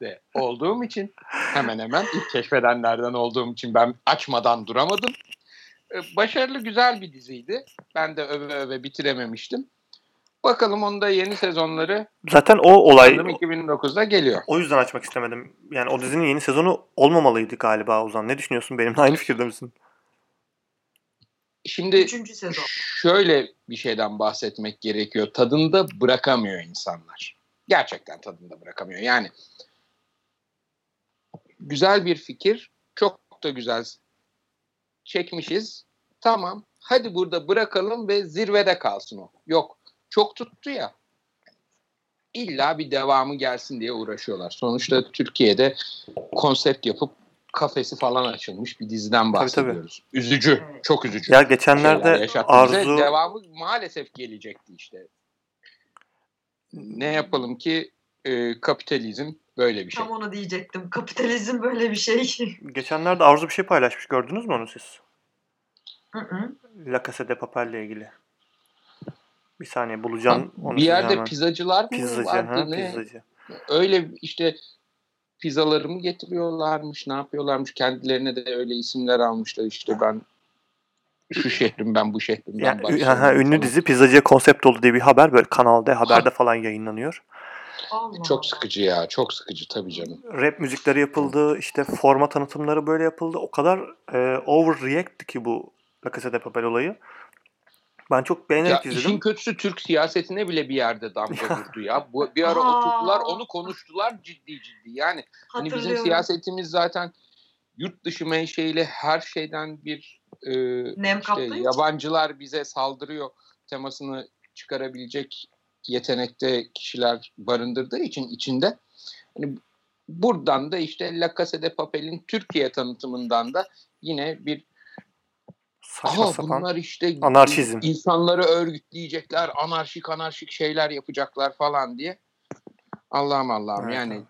S3: de olduğum için hemen hemen ilk keşfedenlerden olduğum için ben açmadan duramadım. Ee, başarılı güzel bir diziydi. Ben de öve öve bitirememiştim. Bakalım onda yeni sezonları
S1: Zaten o olay
S3: 2009'da geliyor.
S1: O yüzden açmak istemedim. Yani o dizinin yeni sezonu olmamalıydı galiba Ozan. Ne düşünüyorsun? Benimle aynı fikirde misin?
S3: Şimdi Üçüncü sezon. şöyle bir şeyden bahsetmek gerekiyor. Tadında bırakamıyor insanlar. Gerçekten tadında bırakamıyor. Yani güzel bir fikir. Çok da güzel çekmişiz. Tamam. Hadi burada bırakalım ve zirvede kalsın o. Yok. Çok tuttu ya. İlla bir devamı gelsin diye uğraşıyorlar. Sonuçta Türkiye'de konsept yapıp kafesi falan açılmış bir diziden bahsediyoruz. Tabii, tabii. Üzücü, çok üzücü.
S1: Ya geçenlerde Arzu
S3: devamı maalesef gelecekti işte. Ne yapalım ki e, kapitalizm böyle bir şey.
S2: Tam onu diyecektim. Kapitalizm böyle bir şey.
S1: Geçenlerde Arzu bir şey paylaşmış. Gördünüz mü onu siz? Hı hı. La Casa de Papel ile ilgili. Bir saniye bulacağım.
S3: Ha, onu bir yerde hemen. pizzacılar mı pizzacı, vardı? Ha, ne? Pizzacı. Öyle işte pizzaları mı getiriyorlarmış, ne yapıyorlarmış? Kendilerine de öyle isimler almışlar işte ben şu şehrim ben bu şehrim ben
S1: yani, ha, ünlü falan. dizi pizzacıya konsept oldu diye bir haber böyle kanalda haberde ha. falan yayınlanıyor.
S3: Allah. Çok sıkıcı ya. Çok sıkıcı tabii canım.
S1: Rap müzikleri yapıldı. işte forma tanıtımları böyle yapıldı. O kadar e, overreact'ti ki bu La Casa de Papel olayı. Ben çok beğenerek ya izledim.
S3: İşin kötüsü Türk siyasetine bile bir yerde damga vurdu ya. Bu, bir ara Aa. oturdular onu konuştular ciddi ciddi. Yani hani bizim siyasetimiz zaten yurt dışı menşeili her şeyden bir e, Nem işte, yabancılar bize saldırıyor temasını çıkarabilecek yetenekte kişiler barındırdığı için içinde hani buradan da işte La Casa de Papel'in Türkiye tanıtımından da yine bir Saçma Aha, sapan bunlar işte
S1: anarşizm.
S3: insanları örgütleyecekler, anarşik anarşik şeyler yapacaklar falan diye. Allah'ım Allah'ım evet. yani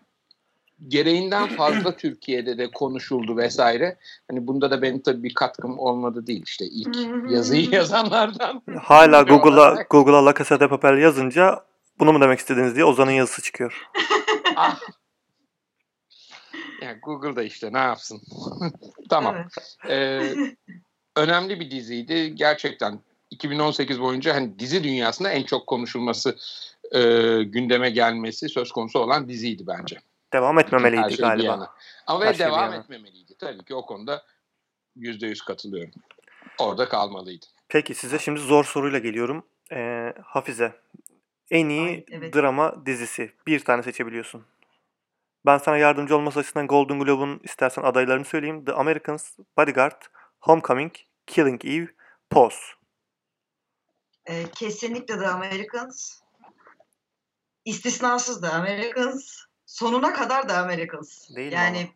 S3: gereğinden fazla Türkiye'de de konuşuldu vesaire. Hani bunda da benim tabii bir katkım olmadı değil işte ilk yazıyı yazanlardan.
S1: Hala Google'a Google'a La Casa de Papel yazınca bunu mu demek istediniz diye Ozan'ın yazısı çıkıyor. ah.
S3: Yani Google'da işte ne yapsın. tamam. Evet. Ee, önemli bir diziydi. Gerçekten 2018 boyunca hani dizi dünyasında en çok konuşulması e, gündeme gelmesi söz konusu olan diziydi bence.
S1: Devam etmemeliydi şey galiba.
S3: Ama ve şey devam etmemeliydi. Tabii ki o konuda %100 katılıyorum. Orada kalmalıydı.
S1: Peki size şimdi zor soruyla geliyorum. Ee, Hafize, en iyi Ay, evet. drama dizisi. Bir tane seçebiliyorsun. Ben sana yardımcı olması açısından Golden Globe'un istersen adaylarını söyleyeyim. The Americans, Bodyguard, Homecoming, Killing Eve, Pose.
S2: Ee, kesinlikle The Americans. İstisnasız da Americans. Sonuna kadar da Americans. Değil yani ama.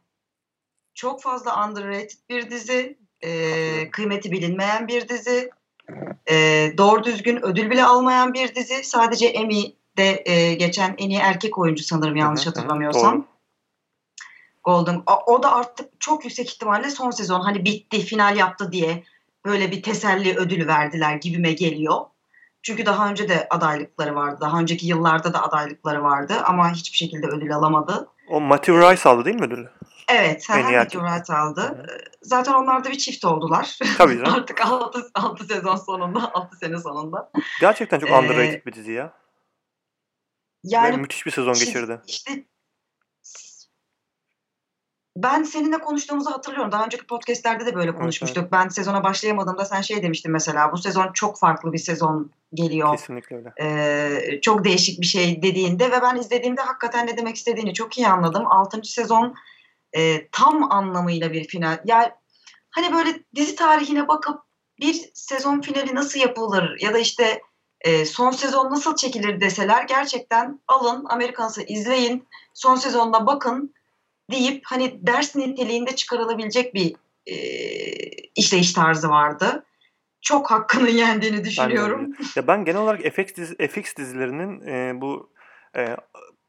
S2: çok fazla underrated bir dizi. E, kıymeti bilinmeyen bir dizi. E, doğru düzgün ödül bile almayan bir dizi. Sadece Emmy'de e, geçen en iyi erkek oyuncu sanırım yanlış hatırlamıyorsam. Doğru. Golden. O da artık çok yüksek ihtimalle son sezon hani bitti, final yaptı diye böyle bir teselli ödülü verdiler gibime geliyor. Çünkü daha önce de adaylıkları vardı. Daha önceki yıllarda da adaylıkları vardı ama hiçbir şekilde ödül alamadı.
S1: O Matthew Rice aldı değil mi ödülü?
S2: Evet, Matthew Rice aldı. Zaten onlar da bir çift oldular.
S1: Tabii canım.
S2: Artık 6, 6 sezon sonunda, 6 sene sonunda.
S1: Gerçekten çok ee, underrated bir dizi ya. Yani Ve müthiş bir sezon geçirdi.
S2: İşte ben seninle konuştuğumuzu hatırlıyorum. Daha önceki podcastlerde de böyle konuşmuştuk. Evet, evet. Ben sezona başlayamadığımda sen şey demiştin mesela. Bu sezon çok farklı bir sezon geliyor.
S1: Kesinlikle öyle.
S2: Ee, çok değişik bir şey dediğinde ve ben izlediğimde hakikaten ne demek istediğini çok iyi anladım. Altıncı sezon e, tam anlamıyla bir final. Yani hani böyle dizi tarihine bakıp bir sezon finali nasıl yapılır ya da işte e, son sezon nasıl çekilir deseler gerçekten alın Amerikans'ı izleyin. Son sezonda bakın deyip hani ders niteliğinde çıkarılabilecek bir e, işleyiş tarzı vardı. Çok hakkını yendiğini düşünüyorum.
S1: Ben ya ben genel olarak FX, dizi, FX dizilerinin e, bu e,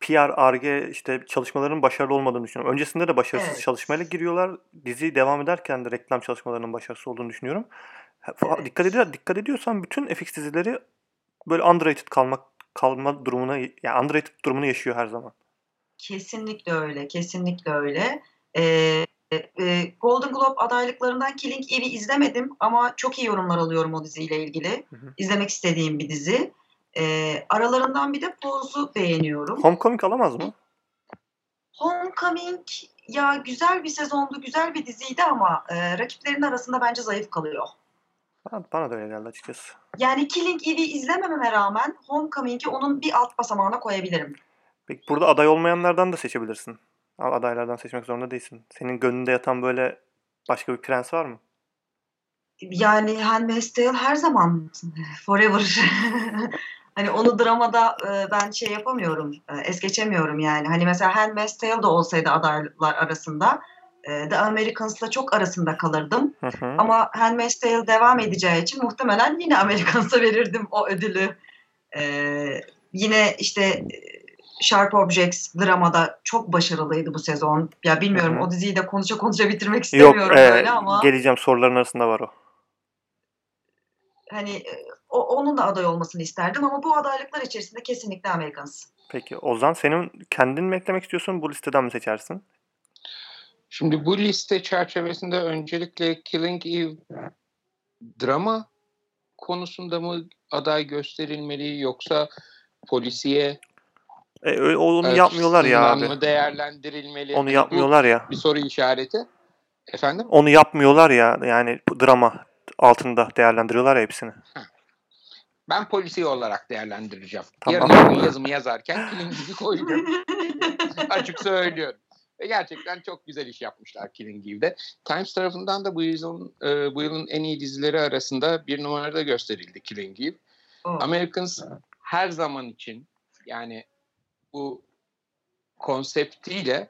S1: PR, RG işte çalışmalarının başarılı olmadığını düşünüyorum. Öncesinde de başarısız evet. çalışmayla giriyorlar. Dizi devam ederken de reklam çalışmalarının başarısız olduğunu düşünüyorum. Evet. Dikkat ediyor, dikkat ediyorsan bütün FX dizileri böyle underrated kalmak kalma durumuna yani underrated durumunu yaşıyor her zaman.
S2: Kesinlikle öyle. Kesinlikle öyle. Ee, e, Golden Globe adaylıklarından Killing Eve'i izlemedim ama çok iyi yorumlar alıyorum o diziyle ilgili. Hı hı. İzlemek istediğim bir dizi. Ee, aralarından bir de Pose'u beğeniyorum.
S1: Homecoming alamaz mı?
S2: Homecoming ya güzel bir sezondu, güzel bir diziydi ama e, rakiplerin arasında bence zayıf kalıyor.
S1: Bana, bana da öyle geldi açıkçası.
S2: Yani Killing Eve'i izlemememe rağmen Homecoming'i onun bir alt basamağına koyabilirim.
S1: Peki burada aday olmayanlardan da seçebilirsin. Adaylardan seçmek zorunda değilsin. Senin gönlünde yatan böyle başka bir prens var mı?
S2: Yani Handmaid's Tale her zaman forever. hani onu dramada e, ben şey yapamıyorum, e, es geçemiyorum yani. Hani mesela Handmaid's Tale da olsaydı adaylar arasında e, The Americans'la çok arasında kalırdım. Hı hı. Ama Handmaid's Tale devam edeceği için muhtemelen yine Americans'a verirdim o ödülü. E, yine işte Sharp Objects dramada çok başarılıydı bu sezon. Ya bilmiyorum Hı-hı. o diziyi de konuşa konuşa bitirmek istemiyorum Yok, e, böyle ama.
S1: Geleceğim soruların arasında var o.
S2: Hani e, o, onun da aday olmasını isterdim ama bu adaylıklar içerisinde kesinlikle Amerikans.
S1: Peki Ozan senin kendin mi eklemek istiyorsun bu listeden mi seçersin?
S3: Şimdi bu liste çerçevesinde öncelikle Killing Eve drama konusunda mı aday gösterilmeli yoksa polisiye
S1: e, onu evet, yapmıyorlar ya abi.
S3: Mı değerlendirilmeli?
S1: Onu yapmıyorlar ya.
S3: Bir soru işareti. Efendim?
S1: Onu yapmıyorlar ya. Yani drama altında değerlendiriyorlar ya hepsini.
S3: Ben polisi olarak değerlendireceğim. Tamam. Yarın yazımı yazarken Killing gibi koyacağım. Açık söylüyorum. Ve gerçekten çok güzel iş yapmışlar Killing Eve'de. Times tarafından da bu yılın, e, bu yılın en iyi dizileri arasında bir numarada gösterildi Killing Eve. Oh. Americans her zaman için yani bu konseptiyle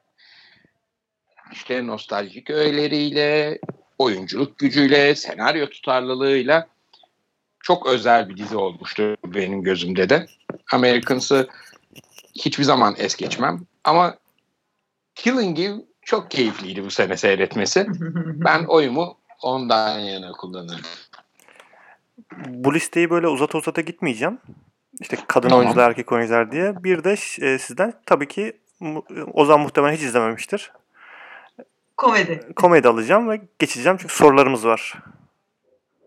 S3: işte nostaljik öğeleriyle, oyunculuk gücüyle, senaryo tutarlılığıyla çok özel bir dizi olmuştu benim gözümde de. Americans'ı hiçbir zaman es geçmem. Ama Killing Eve çok keyifliydi bu sene seyretmesi. ben oyumu ondan yana kullanırım.
S1: Bu listeyi böyle uzata uzata gitmeyeceğim. İşte kadın tamam. oyuncular, erkek oyuncular diye. Bir de e, sizden tabii ki Ozan muhtemelen hiç izlememiştir.
S2: Komedi.
S1: Komedi alacağım ve geçeceğim çünkü sorularımız var.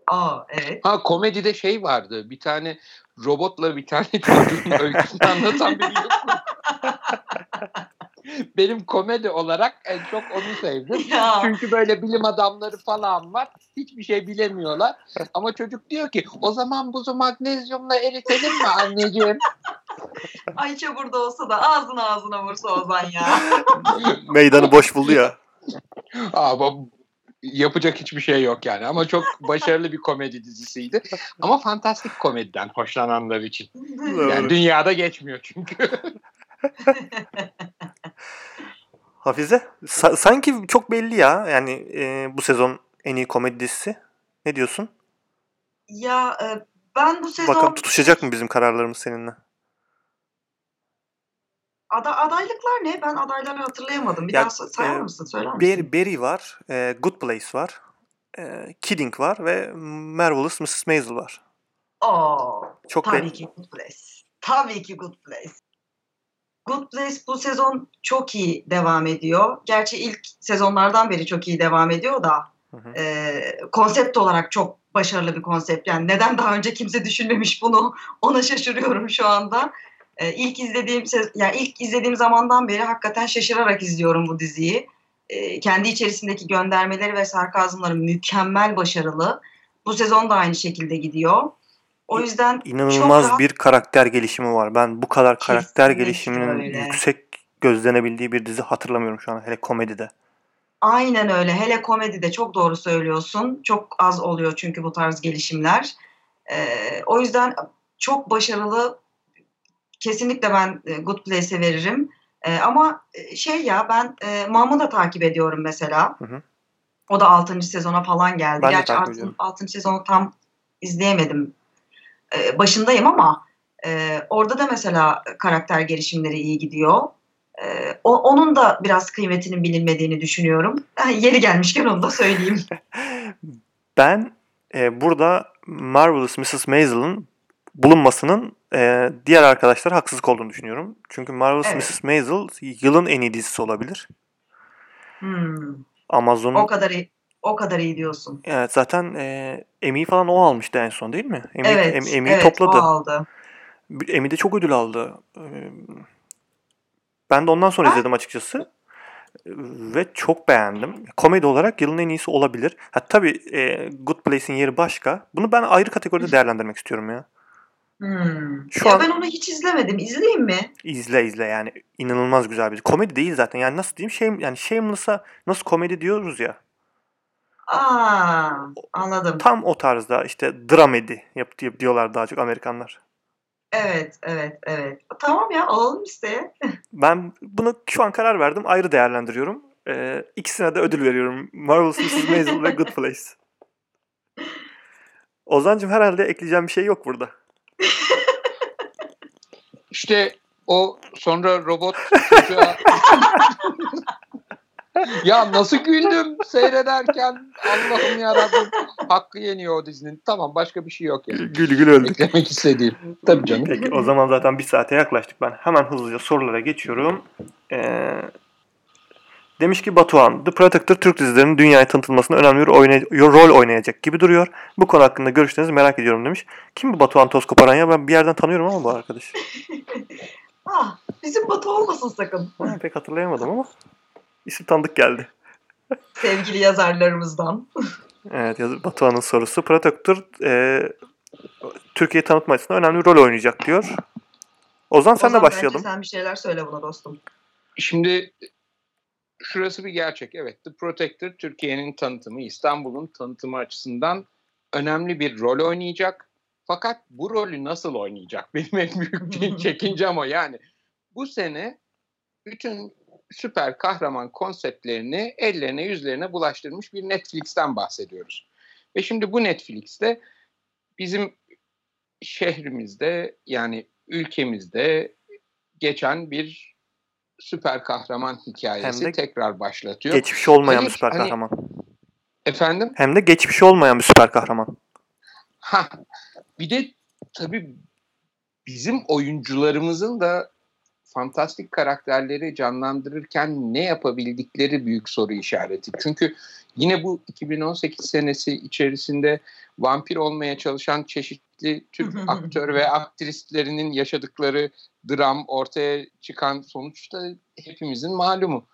S2: Aa evet.
S3: Ha komedide şey vardı. Bir tane robotla bir tane çocuğun öyküsünü anlatan biri yok mu? Benim komedi olarak en çok onu sevdim. Ya. Çünkü böyle bilim adamları falan var. Hiçbir şey bilemiyorlar. Ama çocuk diyor ki o zaman buzu magnezyumla eritelim mi anneciğim?
S2: Ayça burada olsa da ağzına ağzına vursa Ozan ya.
S1: Meydanı boş buldu ya.
S3: Aa, yapacak hiçbir şey yok yani. Ama çok başarılı bir komedi dizisiydi. Ama fantastik komediden hoşlananlar için. Yani dünyada geçmiyor çünkü.
S1: Hafize, sa- sanki çok belli ya. Yani e, bu sezon en iyi komedi dizisi. Ne diyorsun?
S2: Ya e, ben bu sezon...
S1: Bakalım tutuşacak mı bizim kararlarımız seninle?
S2: Ada adaylıklar ne? Ben adayları hatırlayamadım. Bir ya, daha sayar e, mısın? Söyler misin?
S1: Barry, Barry var, e, Good Place var, e, Kidding var ve Marvelous Mrs. Maisel var.
S2: Oo, Çok tabii belli. ki Good Place. Tabii ki Good Place. Good Place bu sezon çok iyi devam ediyor. Gerçi ilk sezonlardan beri çok iyi devam ediyor da hı hı. E, konsept olarak çok başarılı bir konsept. Yani neden daha önce kimse düşünmemiş bunu ona şaşırıyorum şu anda. E, ilk izlediğim yani ilk izlediğim zamandan beri hakikaten şaşırarak izliyorum bu diziyi. E, kendi içerisindeki göndermeleri ve sarkazmları mükemmel başarılı. Bu sezon da aynı şekilde gidiyor. O yüzden
S1: inanılmaz rahat... bir karakter gelişimi var. Ben bu kadar karakter Kesinlikle gelişiminin öyle. yüksek gözlenebildiği bir dizi hatırlamıyorum şu an hele komedide.
S2: Aynen öyle. Hele komedide çok doğru söylüyorsun. Çok az oluyor çünkü bu tarz gelişimler. Ee, o yüzden çok başarılı. Kesinlikle ben e, Good Place'e veririm. Ee, ama e, şey ya ben e, Mam'ı da takip ediyorum mesela. Hı hı. O da 6. sezona falan geldi. Ben Gerçi 6. 6. sezonu tam izleyemedim e, başındayım ama e, orada da mesela karakter gelişimleri iyi gidiyor. E, o, onun da biraz kıymetinin bilinmediğini düşünüyorum. Yani yeri gelmişken onu da söyleyeyim.
S1: ben e, burada Marvelous Mrs. Maisel'ın bulunmasının e, diğer arkadaşlara haksızlık olduğunu düşünüyorum. Çünkü Marvelous evet. Mrs. Maisel yılın en iyi dizisi olabilir.
S2: Hmm.
S1: Amazon'un
S2: o kadar iyi, o kadar iyi diyorsun.
S1: Evet zaten e, Emmy'yi falan o almıştı en son değil mi? Emmy,
S2: evet, em, Emmy'yi evet, topladı. o aldı.
S1: Emmy de çok ödül aldı. Ben de ondan sonra ha? izledim açıkçası. Ve çok beğendim. Komedi olarak yılın en iyisi olabilir. Ha tabii e, Good Place'in yeri başka. Bunu ben ayrı kategoride değerlendirmek istiyorum ya.
S2: Hmm. Şu ya an, ben onu hiç izlemedim. İzleyeyim mi?
S1: İzle izle yani inanılmaz güzel bir komedi değil zaten. Yani nasıl diyeyim? Şey yani Shameless'a nasıl komedi diyoruz ya.
S2: Aa, anladım.
S1: Tam o tarzda işte dramedi yap diyorlar daha çok Amerikanlar.
S2: Evet, evet, evet. Tamam ya alalım listeye.
S1: ben bunu şu an karar verdim. Ayrı değerlendiriyorum. Ee, ikisine de ödül veriyorum. Marvelous Mrs. Maisel ve Good Place. Ozancım herhalde ekleyeceğim bir şey yok burada.
S3: İşte o sonra robot çocuğa ya nasıl güldüm seyrederken Allah'ım yarabbim hakkı yeniyor o dizinin. Tamam başka bir şey yok yani.
S1: Gül gül öldük.
S3: Eklemek istediğim. Tabii canım.
S1: Peki o zaman zaten bir saate yaklaştık. Ben hemen hızlıca sorulara geçiyorum. Ee, demiş ki Batuhan, The Protector Türk dizilerinin dünyaya tanıtılmasında önemli bir oynay- rol oynayacak gibi duruyor. Bu konu hakkında görüşlerinizi merak ediyorum demiş. Kim bu Batuhan toz koparan ya? Ben bir yerden tanıyorum ama bu arkadaş.
S2: ah, bizim Batu olmasın sakın.
S1: Ha, pek hatırlayamadım ama. İsim tanıdık geldi.
S2: Sevgili yazarlarımızdan.
S1: evet Batuhan'ın sorusu. Protector e, Türkiye tanıtma açısından önemli bir rol oynayacak diyor. Ozan senle başlayalım.
S2: sen bir şeyler söyle buna dostum.
S3: Şimdi şurası bir gerçek. Evet The Protector Türkiye'nin tanıtımı, İstanbul'un tanıtımı açısından önemli bir rol oynayacak. Fakat bu rolü nasıl oynayacak? Benim en büyük çekincem o. Yani bu sene bütün süper kahraman konseptlerini ellerine yüzlerine bulaştırmış bir Netflix'ten bahsediyoruz. Ve şimdi bu Netflix'te bizim şehrimizde yani ülkemizde geçen bir süper kahraman hikayesi Hem de tekrar başlatıyor.
S1: Geçmiş olmayan bir süper hani, kahraman.
S3: Efendim?
S1: Hem de geçmiş olmayan bir süper kahraman.
S3: Ha, bir de tabii bizim oyuncularımızın da fantastik karakterleri canlandırırken ne yapabildikleri büyük soru işareti. Çünkü yine bu 2018 senesi içerisinde vampir olmaya çalışan çeşitli Türk aktör ve aktrislerinin yaşadıkları dram ortaya çıkan sonuçta hepimizin malumu.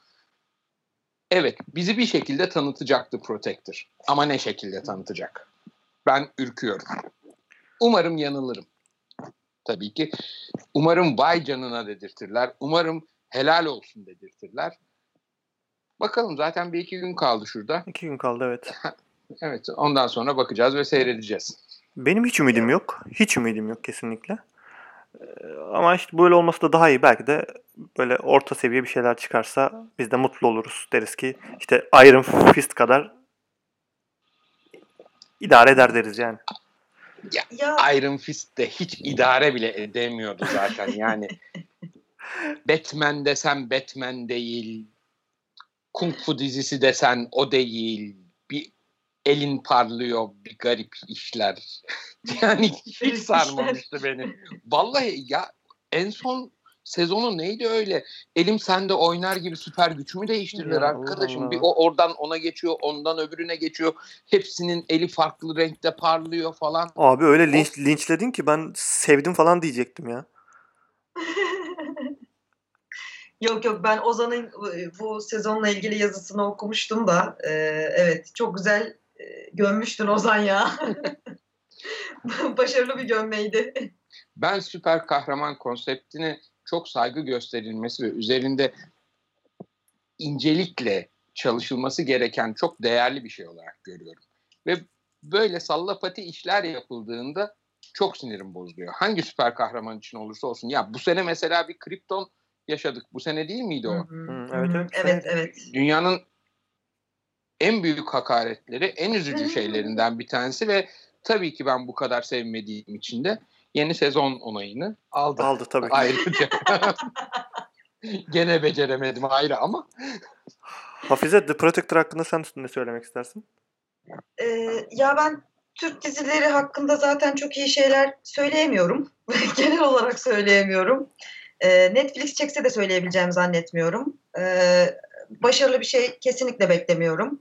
S3: Evet, bizi bir şekilde tanıtacaktı Protector. Ama ne şekilde tanıtacak? Ben ürküyorum. Umarım yanılırım tabii ki. Umarım vay canına dedirtirler. Umarım helal olsun dedirtirler. Bakalım zaten bir iki gün kaldı şurada.
S1: İki gün kaldı evet.
S3: evet ondan sonra bakacağız ve seyredeceğiz.
S1: Benim hiç ümidim yok. Hiç ümidim yok kesinlikle. Ee, ama işte böyle olması da daha iyi. Belki de böyle orta seviye bir şeyler çıkarsa biz de mutlu oluruz. Deriz ki işte Iron Fist kadar idare eder deriz yani.
S3: Ya, ya. Iron Fist de hiç idare bile edemiyordu zaten yani. Batman desen Batman değil. Kung Fu dizisi desen o değil. Bir elin parlıyor bir garip işler. yani hiç sarmamıştı beni. Vallahi ya en son sezonu neydi öyle? Elim sende oynar gibi süper gücümü değiştirdiler ya, arkadaşım. Allah. Bir o oradan ona geçiyor, ondan öbürüne geçiyor. Hepsinin eli farklı renkte parlıyor falan.
S1: Abi öyle linç, linçledin ki ben sevdim falan diyecektim ya.
S2: yok yok ben Ozan'ın bu sezonla ilgili yazısını okumuştum da e, evet çok güzel e, gömmüştün Ozan ya. Başarılı bir gömmeydi.
S3: Ben süper kahraman konseptini çok saygı gösterilmesi ve üzerinde incelikle çalışılması gereken çok değerli bir şey olarak görüyorum. Ve böyle sallapati işler yapıldığında çok sinirim bozuluyor. Hangi süper kahraman için olursa olsun. Ya bu sene mesela bir Krypton yaşadık. Bu sene değil miydi o?
S1: Hı evet, evet.
S2: evet, evet.
S3: Dünyanın en büyük hakaretleri, en üzücü şeylerinden bir tanesi ve tabii ki ben bu kadar sevmediğim için de yeni sezon onayını aldı.
S1: Aldı tabii.
S3: Ayrıca. Gene beceremedim ayrı ama.
S1: Hafize The Protector hakkında sen ne söylemek istersin?
S2: Ee, ya ben Türk dizileri hakkında zaten çok iyi şeyler söyleyemiyorum. Genel olarak söyleyemiyorum. Ee, Netflix çekse de söyleyebileceğimi zannetmiyorum. Ee, başarılı bir şey kesinlikle beklemiyorum.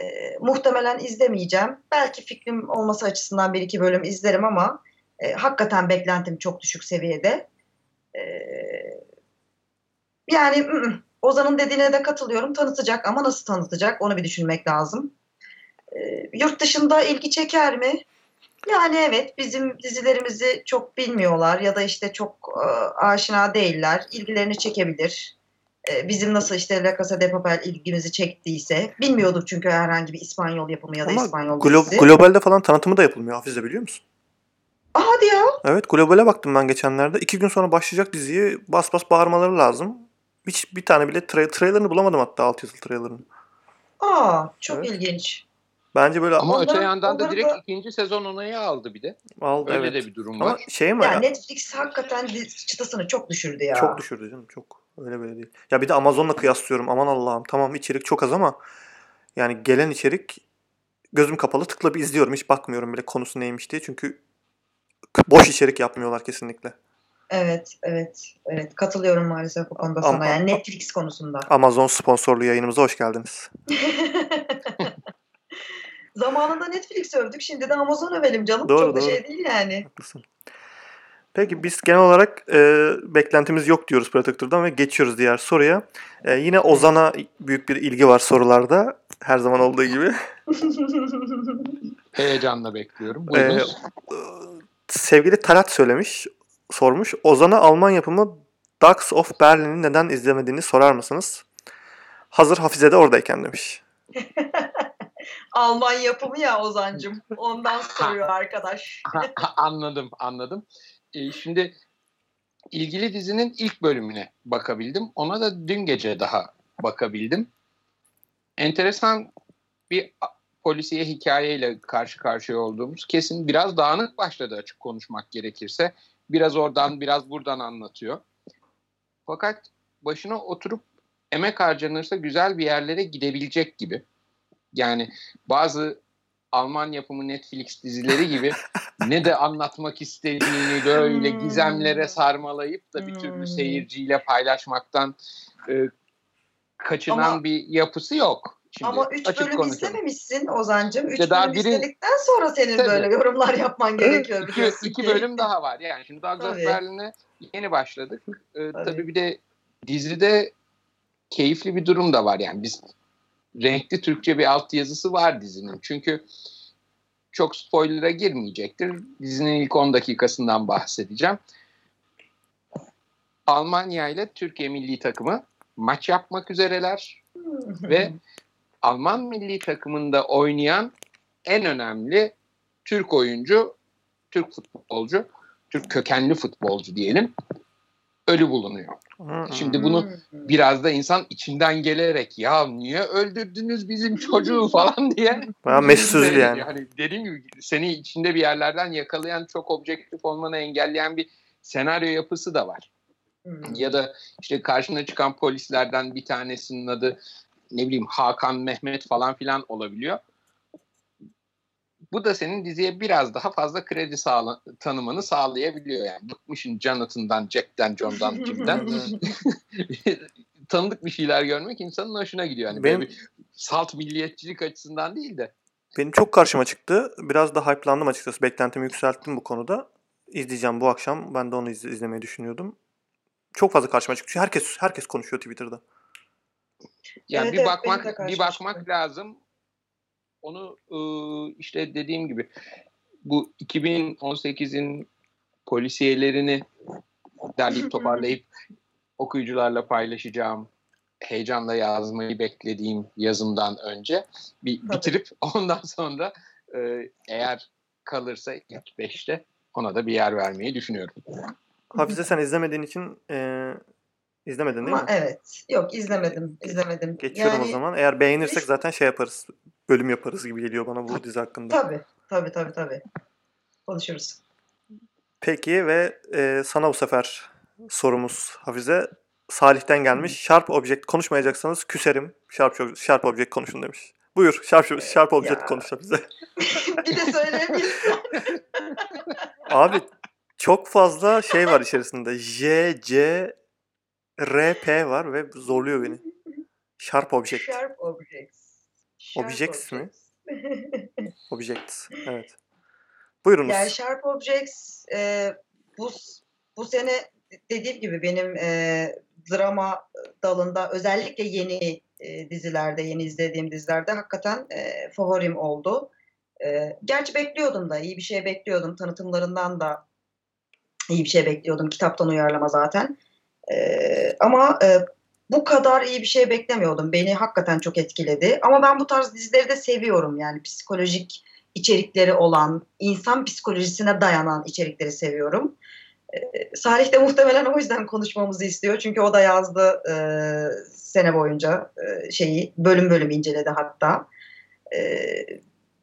S2: Ee, muhtemelen izlemeyeceğim. Belki fikrim olması açısından bir iki bölüm izlerim ama e, hakikaten beklentim çok düşük seviyede. Ee, yani Ozan'ın dediğine de katılıyorum. Tanıtacak ama nasıl tanıtacak onu bir düşünmek lazım. Ee, yurt dışında ilgi çeker mi? Yani evet bizim dizilerimizi çok bilmiyorlar ya da işte çok e, aşina değiller. İlgilerini çekebilir. E, bizim nasıl işte La Casa de Papel ilgimizi çektiyse. Bilmiyorduk çünkü herhangi bir İspanyol yapımı ya da Ama İspanyol
S1: glo- dizisi. Globalde falan tanıtımı da yapılmıyor Hafize biliyor musun?
S2: Hadi ya.
S1: Evet globale baktım ben geçenlerde. İki gün sonra başlayacak diziyi bas bas bağırmaları lazım. Hiç bir tane bile tra- trailerını bulamadım hatta alt yazılı trailerını.
S2: Aa çok evet. ilginç.
S1: Bence böyle
S3: ama onların, öte yandan da direkt da... ikinci sezon onayı aldı bir de.
S1: Aldı
S3: Öyle
S1: evet.
S3: de bir durum ama var.
S1: Şey mi
S2: ya, ya Netflix hakikaten çıtasını çok düşürdü ya.
S1: Çok düşürdü canım çok. Öyle böyle değil. Ya bir de Amazon'la kıyaslıyorum. Aman Allah'ım. Tamam içerik çok az ama yani gelen içerik gözüm kapalı tıkla bir izliyorum. Hiç bakmıyorum bile konusu neymiş diye. Çünkü boş içerik yapmıyorlar kesinlikle.
S2: Evet, evet, evet. Katılıyorum maalesef bu konuda sana. Yani Netflix konusunda.
S1: Amazon sponsorlu yayınımıza hoş geldiniz.
S2: Zamanında Netflix övdük. Şimdi de Amazon övelim canım. Doğru, Çok doğru. da şey değil yani.
S1: Haklısın. Peki biz genel olarak e, beklentimiz yok diyoruz Protector'dan ve geçiyoruz diğer soruya. E, yine Ozan'a büyük bir ilgi var sorularda. Her zaman olduğu gibi.
S3: Heyecanla bekliyorum. E,
S1: sevgili Talat söylemiş, sormuş. Ozan'a Alman yapımı Ducks of Berlin'i neden izlemediğini sorar mısınız? Hazır Hafize de oradayken demiş.
S2: Alman yapımı ya Ozancım. Ondan soruyor arkadaş.
S3: anladım, anladım. Ee, şimdi ilgili dizinin ilk bölümüne bakabildim. Ona da dün gece daha bakabildim. Enteresan bir polisiye hikayeyle karşı karşıya olduğumuz kesin biraz dağınık başladı açık konuşmak gerekirse. Biraz oradan biraz buradan anlatıyor. Fakat başına oturup emek harcanırsa güzel bir yerlere gidebilecek gibi. Yani bazı Alman yapımı Netflix dizileri gibi ne de anlatmak istediğini böyle hmm. gizemlere sarmalayıp da bir türlü hmm. seyirciyle paylaşmaktan e, kaçınan Ama, bir yapısı yok.
S2: Şimdi, Ama 3 bölüm konuşalım. izlememişsin Ozan'cığım. 3 bölüm biri... izledikten sonra senin tabii. böyle yorumlar yapman gerekiyor.
S3: İki, iki bölüm daha var. Yani şimdi Douglas Berlin'e yeni başladık. Ee, tabii. tabii bir de dizide keyifli bir durum da var. Yani biz renkli Türkçe bir altyazısı var dizinin. Çünkü çok spoiler'a girmeyecektir. Dizinin ilk 10 dakikasından bahsedeceğim. Almanya ile Türkiye milli takımı maç yapmak üzereler ve Alman milli takımında oynayan en önemli Türk oyuncu, Türk futbolcu, Türk kökenli futbolcu diyelim ölü bulunuyor. Şimdi bunu biraz da insan içinden gelerek ya niye öldürdünüz bizim çocuğu falan diye.
S1: Bayağı mesut yani.
S3: Hani dediğim gibi seni içinde bir yerlerden yakalayan çok objektif olmanı engelleyen bir senaryo yapısı da var. Ya da işte karşına çıkan polislerden bir tanesinin adı ne bileyim Hakan, Mehmet falan filan olabiliyor. Bu da senin diziye biraz daha fazla kredi sağla, tanımanı sağlayabiliyor yani. Bıkmışın Jonathan'dan, Jack'ten, John'dan, kimden. Tanıdık bir şeyler görmek insanın hoşuna gidiyor. Yani Benim... bir salt milliyetçilik açısından değil de.
S1: Benim çok karşıma çıktı. Biraz da hype'landım açıkçası. Beklentimi yükselttim bu konuda. İzleyeceğim bu akşam. Ben de onu iz- izlemeyi düşünüyordum. Çok fazla karşıma çıktı. Herkes herkes konuşuyor Twitter'da.
S3: Yani evet, bir bakmak bir bakmak lazım. Onu işte dediğim gibi bu 2018'in polisiyelerini derleyip toparlayıp okuyucularla paylaşacağım heyecanla yazmayı beklediğim yazımdan önce bir bitirip ondan sonra eğer kalırsa ilk beşte ona da bir yer vermeyi düşünüyorum.
S1: Hafize sen izlemediğin için e, izlemedin değil
S2: Ama mi? Evet. Yok izlemedim. izlemedim.
S1: Geçiyorum yani, o zaman. Eğer beğenirsek zaten şey yaparız bölüm yaparız gibi geliyor bana bu dizi hakkında.
S2: Tabii. Tabii tabii tabii. Konuşuruz.
S1: Peki ve e, sana bu sefer sorumuz Hafize. Salih'ten gelmiş. Sharp Object konuşmayacaksanız küserim. Sharp, Sharp Object konuşun demiş. Buyur Sharp, Sharp Object konuş bize.
S2: bir de söyleyebilirsin.
S1: Abi çok fazla şey var içerisinde. J, C, R, P var ve zorluyor beni. Sharp Object.
S2: Sharp Objects.
S1: Sharp Objects mi? Objects. Evet. Buyurunuz.
S2: Yani Sharp Objects e, bu bu sene dediğim gibi benim e, drama dalında özellikle yeni e, dizilerde, yeni izlediğim dizilerde hakikaten e, favorim oldu. E, gerçi bekliyordum da, iyi bir şey bekliyordum. Tanıtımlarından da iyi bir şey bekliyordum. Kitaptan uyarlama zaten. Ama e, bu kadar iyi bir şey beklemiyordum. Beni hakikaten çok etkiledi. Ama ben bu tarz dizileri de seviyorum. Yani psikolojik içerikleri olan, insan psikolojisine dayanan içerikleri seviyorum. Ee, Salih de muhtemelen o yüzden konuşmamızı istiyor. Çünkü o da yazdı e, sene boyunca e, şeyi bölüm bölüm inceledi hatta. E,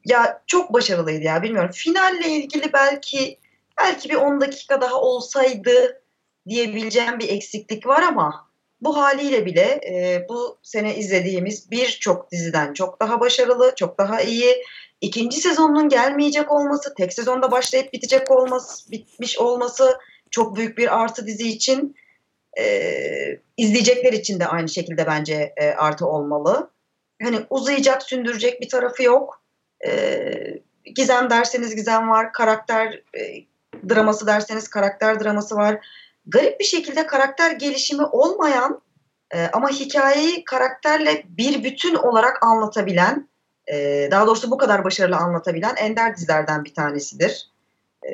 S2: ya çok başarılıydı ya bilmiyorum. Finalle ilgili belki belki bir 10 dakika daha olsaydı diyebileceğim bir eksiklik var ama bu haliyle bile e, bu sene izlediğimiz birçok diziden çok daha başarılı, çok daha iyi. İkinci sezonunun gelmeyecek olması, tek sezonda başlayıp bitecek olması, bitmiş olması çok büyük bir artı dizi için. E, izleyecekler için de aynı şekilde bence e, artı olmalı. Hani uzayacak, sündürecek bir tarafı yok. E, gizem derseniz gizem var, karakter e, draması derseniz karakter draması var garip bir şekilde karakter gelişimi olmayan e, ama hikayeyi karakterle bir bütün olarak anlatabilen, e, daha doğrusu bu kadar başarılı anlatabilen ender dizilerden bir tanesidir. E,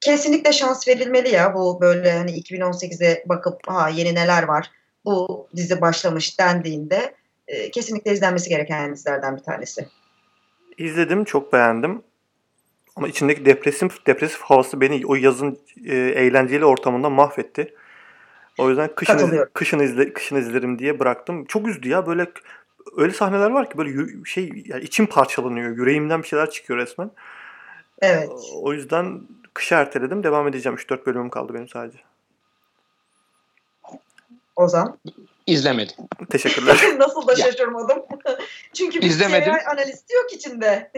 S2: kesinlikle şans verilmeli ya bu böyle hani 2018'e bakıp ha yeni neler var bu dizi başlamış dendiğinde e, kesinlikle izlenmesi gereken dizilerden bir tanesi.
S1: İzledim, çok beğendim. Ama içindeki depresif depresif havası beni o yazın e, eğlenceli ortamında mahvetti. O yüzden kışın iz, kışın izle kışın izlerim diye bıraktım. Çok üzdü ya böyle öyle sahneler var ki böyle şey yani içim parçalanıyor. Yüreğimden bir şeyler çıkıyor resmen.
S2: Evet.
S1: O yüzden kışa erteledim. Devam edeceğim. 3-4 bölümüm kaldı benim sadece.
S2: Ozan?
S3: İzlemedim.
S1: Teşekkürler.
S2: Nasıl da şaşırmadım. Çünkü bir İzlemedim. analisti yok içinde.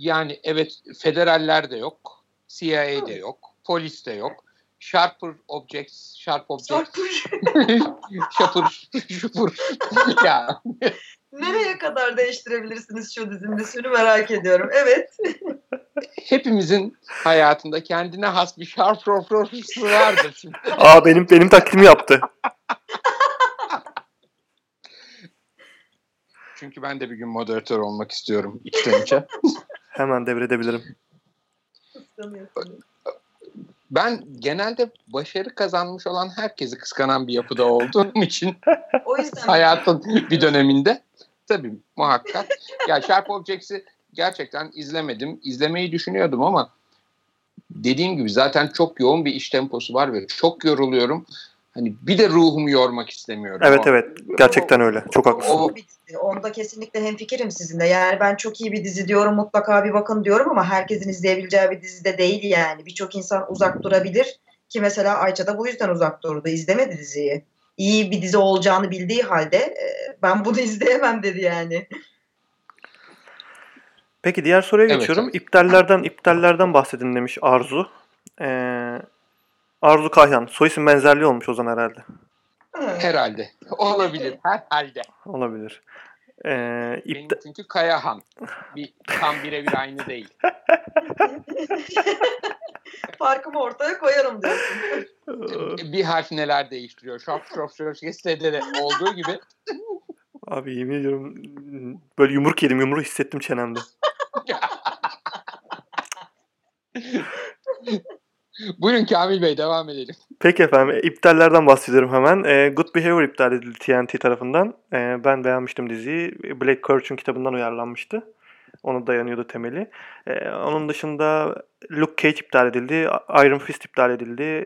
S3: Yani evet federaller de yok. CIA de yok. Polis de yok. Sharper Objects, Sharp Objects. Sharper, Şupur. ya.
S2: Nereye kadar değiştirebilirsiniz şu dizinin ismini merak ediyorum. Evet.
S3: Hepimizin hayatında kendine has bir Sharp Roffroff'su vardır şimdi.
S1: Aa benim benim taklidimi yaptı.
S3: Çünkü ben de bir gün moderatör olmak istiyorum içten içe.
S1: Hemen devredebilirim.
S3: Ben genelde başarı kazanmış olan herkesi kıskanan bir yapıda olduğum için
S2: o yüzden
S3: hayatın bir döneminde tabii muhakkak. Ya Sharp Objects'i gerçekten izlemedim. İzlemeyi düşünüyordum ama dediğim gibi zaten çok yoğun bir iş temposu var ve çok yoruluyorum. Hani bir de ruhumu yormak istemiyorum.
S1: Evet o, evet gerçekten o, öyle. Çok haklısın. O,
S2: onda kesinlikle hemfikirim sizinle. Yani ben çok iyi bir dizi diyorum mutlaka bir bakın diyorum ama herkesin izleyebileceği bir dizi de değil yani. Birçok insan uzak durabilir ki mesela Ayça da bu yüzden uzak durdu. İzlemedi diziyi. İyi bir dizi olacağını bildiği halde e, ben bunu izleyemem dedi yani.
S1: Peki diğer soruya evet, geçiyorum. Evet. İptallerden iptallerden bahsedin demiş Arzu. Ee, Arzu Kayhan. Soy isim benzerliği olmuş o zaman herhalde.
S3: Herhalde. Olabilir. Herhalde.
S1: Olabilir.
S3: Ee, ipta... çünkü Kayahan. Bir, tam birebir aynı değil.
S2: Farkımı ortaya koyarım diyorsun.
S3: bir harf neler değiştiriyor. Şop şop şop de olduğu gibi.
S1: Abi yemin ediyorum böyle yumruk yedim yumruğu hissettim çenemde.
S3: Buyurun Kamil Bey devam edelim.
S1: Peki efendim iptallerden bahsediyorum hemen. E, Good Behavior iptal edildi TNT tarafından. E, ben beğenmiştim diziyi. Blake Kirch'un kitabından uyarlanmıştı. Onu dayanıyordu temeli. E, onun dışında Luke Cage iptal edildi. Iron Fist iptal edildi.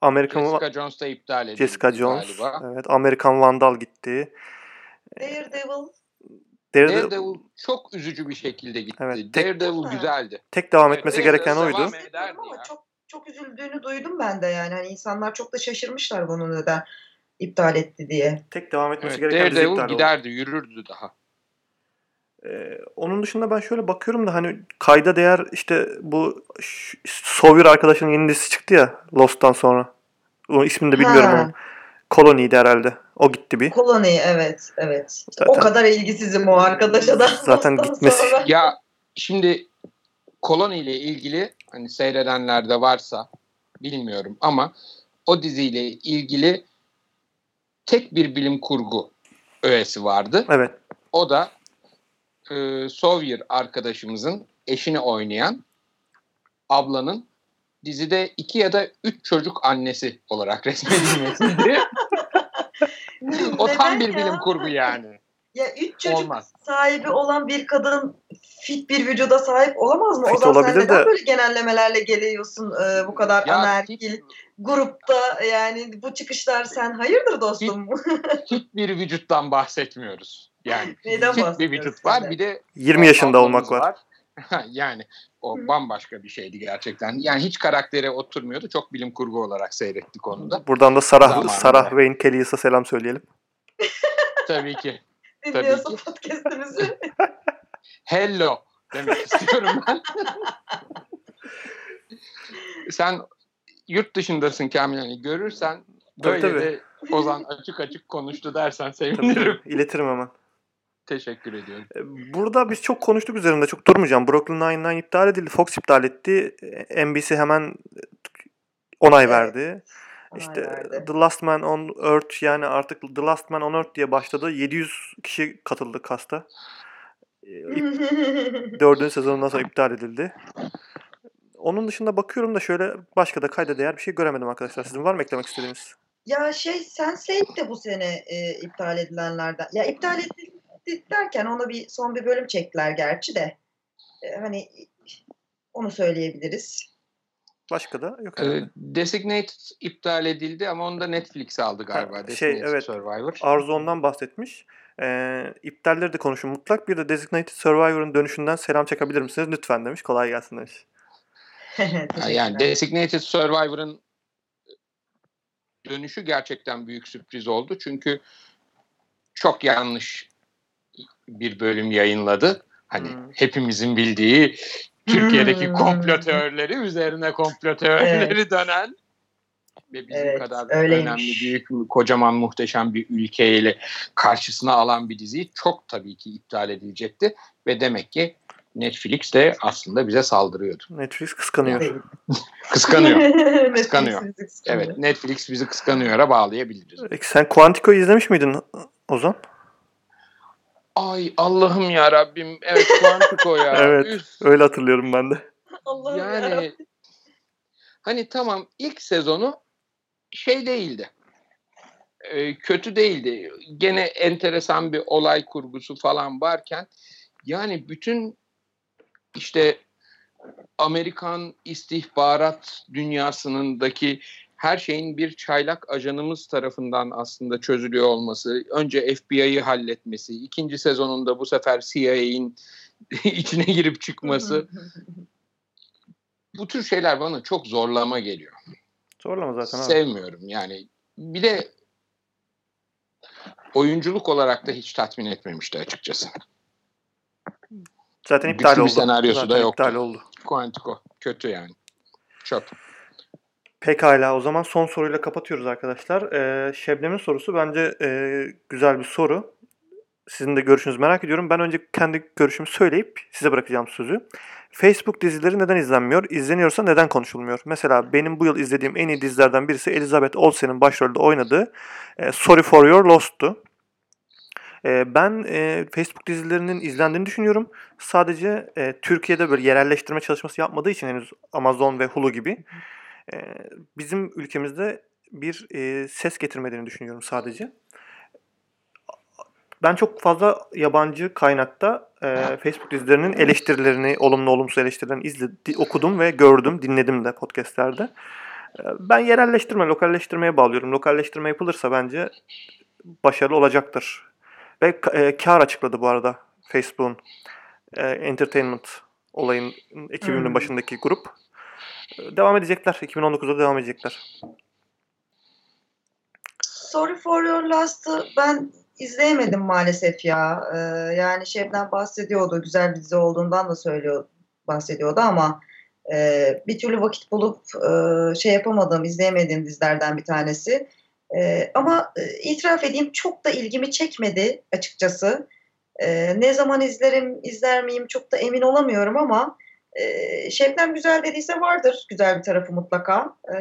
S3: American Jessica Jones da iptal edildi
S1: Jessica Jones. Galiba. Evet, American Vandal gitti.
S2: Daredevil
S3: Daredevil, Daredevil çok üzücü bir şekilde gitti. Evet, tek, Daredevil güzeldi.
S1: Tek devam etmesi evet, gereken oydu. Devam
S2: ama çok çok üzüldüğünü duydum ben de yani. Hani insanlar çok da şaşırmışlar bunu neden iptal etti diye.
S1: Tek devam etmesi evet, gereken
S3: Daredevil giderdi, oldu. yürürdü daha.
S1: Ee, onun dışında ben şöyle bakıyorum da hani kayda değer işte bu Sawyer arkadaşının yeni dizisi çıktı ya Lost'tan sonra. O ismini de bilmiyorum ama. Koloniydi herhalde. O gitti bir.
S2: Koloni evet evet. Zaten, o kadar ilgisizim o arkadaşa da.
S1: Zaten gitmesi. Sonra.
S3: Ya şimdi Koloni ile ilgili hani seyredenler de varsa bilmiyorum ama o diziyle ilgili tek bir bilim kurgu öğesi vardı.
S1: Evet.
S3: O da e, Sawyer arkadaşımızın eşini oynayan ablanın dizide iki ya da üç çocuk annesi olarak resmedilmesiydi. o tam bir bilim kurgu yani.
S2: Ya üç çocuk Olmaz. sahibi olan bir kadın fit bir vücuda sahip olamaz mı? Fit o zaman sen neden de... böyle genellemelerle geliyorsun e, bu kadar ya, anaerkil fit... grupta yani bu çıkışlar sen hayırdır dostum?
S3: Fit, fit bir vücuttan bahsetmiyoruz. Yani Neyden fit bir vücut var bir de
S1: 20 yaşında olmak var. var.
S3: yani o bambaşka bir şeydi gerçekten. Yani hiç karaktere oturmuyordu. Çok bilim kurgu olarak seyrettik onu da.
S1: Buradan da Sarah, Zamanında. Sarah Wayne Kelly's'e selam söyleyelim.
S3: Tabii ki.
S2: Dinliyorsa podcast'imizi.
S3: Hello demek istiyorum ben. Sen yurt dışındasın Kamil hani görürsen böyle tabii, tabii. de Ozan açık açık konuştu dersen sevinirim.
S1: Tabii, iletirim hemen.
S3: Teşekkür ediyorum.
S1: E, burada biz çok konuştuk üzerinde. Çok durmayacağım. Brooklyn Nine-Nine iptal edildi. Fox iptal etti. NBC hemen onay evet. verdi. İşte verdi. The Last Man on Earth yani artık The Last Man on Earth diye başladı. 700 kişi katıldı kasta. E, dördüncü sezonundan sonra iptal edildi. Onun dışında bakıyorum da şöyle başka da kayda değer bir şey göremedim arkadaşlar. Sizin var mı eklemek istediğiniz?
S2: Ya şey Sense8 de bu sene e, iptal edilenlerden. Ya iptal edildi derken ona bir son bir bölüm çektiler gerçi de. E, hani onu söyleyebiliriz.
S1: Başka da yok.
S3: Ee, Designated iptal edildi ama onu da Netflix aldı galiba. Ha, şey evet. Survivor.
S1: Arzu ondan bahsetmiş. Ee, iptalleri de konuşun mutlak. Bir de Designated Survivor'ın dönüşünden selam çekebilir misiniz? Lütfen demiş. Kolay gelsin demiş.
S3: yani Designated Survivor'ın dönüşü gerçekten büyük sürpriz oldu. Çünkü çok yanlış bir bölüm yayınladı. Hani hmm. hepimizin bildiği Türkiye'deki hmm. komplo teorileri üzerine komplo teorileri evet. dönen ve bizim evet, kadar öyleymiş. önemli, büyük, kocaman, muhteşem bir ülkeyle karşısına alan bir diziyi çok tabii ki iptal edilecekti ve demek ki Netflix de aslında bize saldırıyordu.
S1: Netflix kıskanıyor.
S3: Kıskanıyor. kıskanıyor. Evet, Netflix bizi kıskanıyor'a bağlayabiliriz.
S1: Peki sen Quantico'yu izlemiş miydin Ozan?
S3: Ay Allah'ım ya Rabbim. Evet Quantico ya.
S1: evet. Üf. Öyle hatırlıyorum ben de.
S2: Allah'ım
S3: yani hani tamam ilk sezonu şey değildi. E, kötü değildi. Gene enteresan bir olay kurgusu falan varken yani bütün işte Amerikan istihbarat dünyasındaki her şeyin bir çaylak ajanımız tarafından aslında çözülüyor olması, önce FBI'yi halletmesi, ikinci sezonunda bu sefer CIA'in içine girip çıkması. bu tür şeyler bana çok zorlama geliyor.
S1: Zorlama zaten
S3: abi. Sevmiyorum yani. Bir de oyunculuk olarak da hiç tatmin etmemişti açıkçası.
S1: Zaten iptal Güçlü oldu.
S3: bir senaryosu
S1: Zaten
S3: da yoktu.
S1: iptal oldu.
S3: Quantico. Kötü yani. Çok.
S1: Pekala o zaman son soruyla kapatıyoruz arkadaşlar. Ee, Şebnem'in sorusu bence e, güzel bir soru. Sizin de görüşünüzü merak ediyorum. Ben önce kendi görüşümü söyleyip size bırakacağım sözü. Facebook dizileri neden izlenmiyor? İzleniyorsa neden konuşulmuyor? Mesela benim bu yıl izlediğim en iyi dizilerden birisi Elizabeth Olsen'in başrolde oynadığı e, Sorry for Your Lost'tu. E, ben e, Facebook dizilerinin izlendiğini düşünüyorum. Sadece e, Türkiye'de böyle yerelleştirme çalışması yapmadığı için henüz Amazon ve Hulu gibi e, bizim ülkemizde bir e, ses getirmediğini düşünüyorum sadece. Ben çok fazla yabancı kaynakta e, Facebook dizilerinin eleştirilerini, olumlu olumsuz eleştirilerini izledi, okudum ve gördüm, dinledim de podcastlerde. E, ben yerelleştirme, lokalleştirmeye bağlıyorum. Lokalleştirme yapılırsa bence başarılı olacaktır. Ve e, kar açıkladı bu arada Facebook'un e, entertainment olayın ekibinin hmm. başındaki grup. E, devam edecekler. 2019'da devam edecekler.
S2: Sorry for Your Last'ı ben izleyemedim maalesef ya. Ee, yani Şebnem bahsediyordu. Güzel bir dizi olduğundan da söylüyor, bahsediyordu ama e, bir türlü vakit bulup e, şey yapamadığım, izleyemediğim dizilerden bir tanesi. E, ama e, itiraf edeyim çok da ilgimi çekmedi açıkçası. E, ne zaman izlerim, izler miyim çok da emin olamıyorum ama e, Şebnem güzel dediyse vardır güzel bir tarafı mutlaka. E,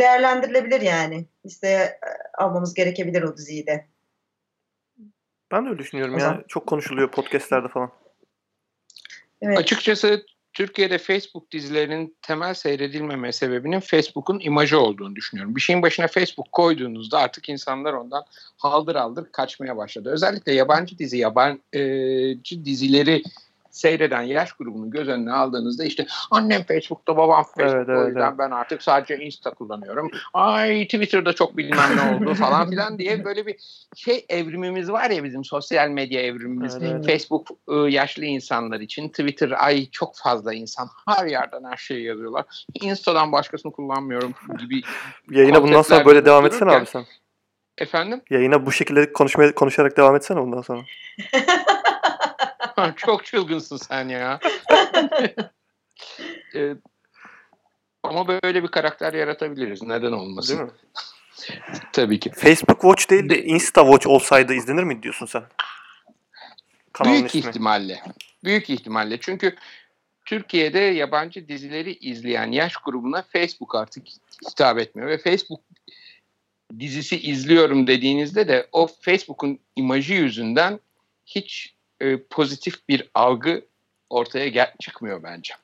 S2: değerlendirilebilir yani. Listeye e, almamız gerekebilir o diziyi de.
S1: Ben de öyle düşünüyorum ya. Çok konuşuluyor podcastlerde falan.
S3: Evet. Açıkçası Türkiye'de Facebook dizilerinin temel seyredilmeme sebebinin Facebook'un imajı olduğunu düşünüyorum. Bir şeyin başına Facebook koyduğunuzda artık insanlar ondan haldır haldır kaçmaya başladı. Özellikle yabancı dizi, yabancı dizileri seyreden yaş grubunu göz önüne aldığınızda işte annem Facebook'ta babam Facebook'ta evet, evet, o yüzden evet. ben artık sadece Insta kullanıyorum. Ay Twitter'da çok bilmem ne oldu falan filan diye böyle bir şey evrimimiz var ya bizim sosyal medya evrimimiz. Evet, evet. Facebook ıı, yaşlı insanlar için Twitter ay çok fazla insan her yerden her şeyi yazıyorlar. Insta'dan başkasını kullanmıyorum gibi.
S1: Yayına bundan sonra böyle devam etsene abi sen.
S3: Efendim?
S1: Yayına bu şekilde konuşmaya, konuşarak devam etsene bundan sonra.
S3: Çok çılgınsın sen ya. ee, ama böyle bir karakter yaratabiliriz. Neden olmasın? Değil mi? Tabii ki.
S1: Facebook Watch değil de Insta Watch olsaydı izlenir mi diyorsun sen?
S3: Kanalın Büyük ismi. ihtimalle. Büyük ihtimalle. Çünkü Türkiye'de yabancı dizileri izleyen yaş grubuna Facebook artık hitap etmiyor ve Facebook dizisi izliyorum dediğinizde de o Facebook'un imajı yüzünden hiç e, pozitif bir algı ortaya gel- çıkmıyor bence.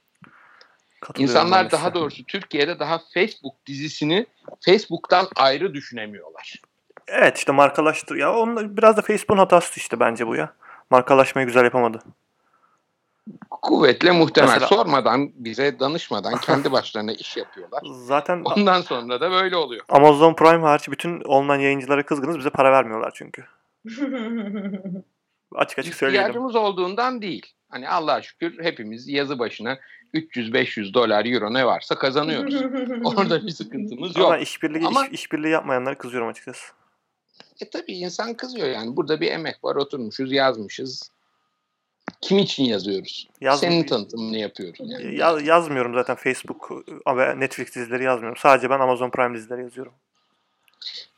S3: İnsanlar maalesef. daha doğrusu Türkiye'de daha Facebook dizisini Facebook'tan ayrı düşünemiyorlar.
S1: Evet işte markalaştır. Ya onun biraz da Facebook'un hatası işte bence bu ya. Markalaşmayı güzel yapamadı.
S3: Kuvvetle muhtemel. Mesela, Sormadan, bize danışmadan kendi başlarına iş yapıyorlar.
S1: Zaten
S3: ondan sonra da böyle oluyor.
S1: Amazon Prime hariç bütün online yayıncılara kızgınız. Bize para vermiyorlar çünkü. Açık açık söyleyelim.
S3: İhtiyacımız olduğundan değil. Hani Allah'a şükür hepimiz yazı başına 300-500 dolar, euro ne varsa kazanıyoruz. Orada bir sıkıntımız yok.
S1: Ama işbirliği, Ama, iş, işbirliği yapmayanlara kızıyorum açıkçası.
S3: E tabii insan kızıyor yani. Burada bir emek var, oturmuşuz, yazmışız. Kim için yazıyoruz? Yaz, Senin tanıtımını yapıyoruz. Yani.
S1: Ya, yazmıyorum zaten Facebook ve Netflix dizileri yazmıyorum. Sadece ben Amazon Prime dizileri yazıyorum.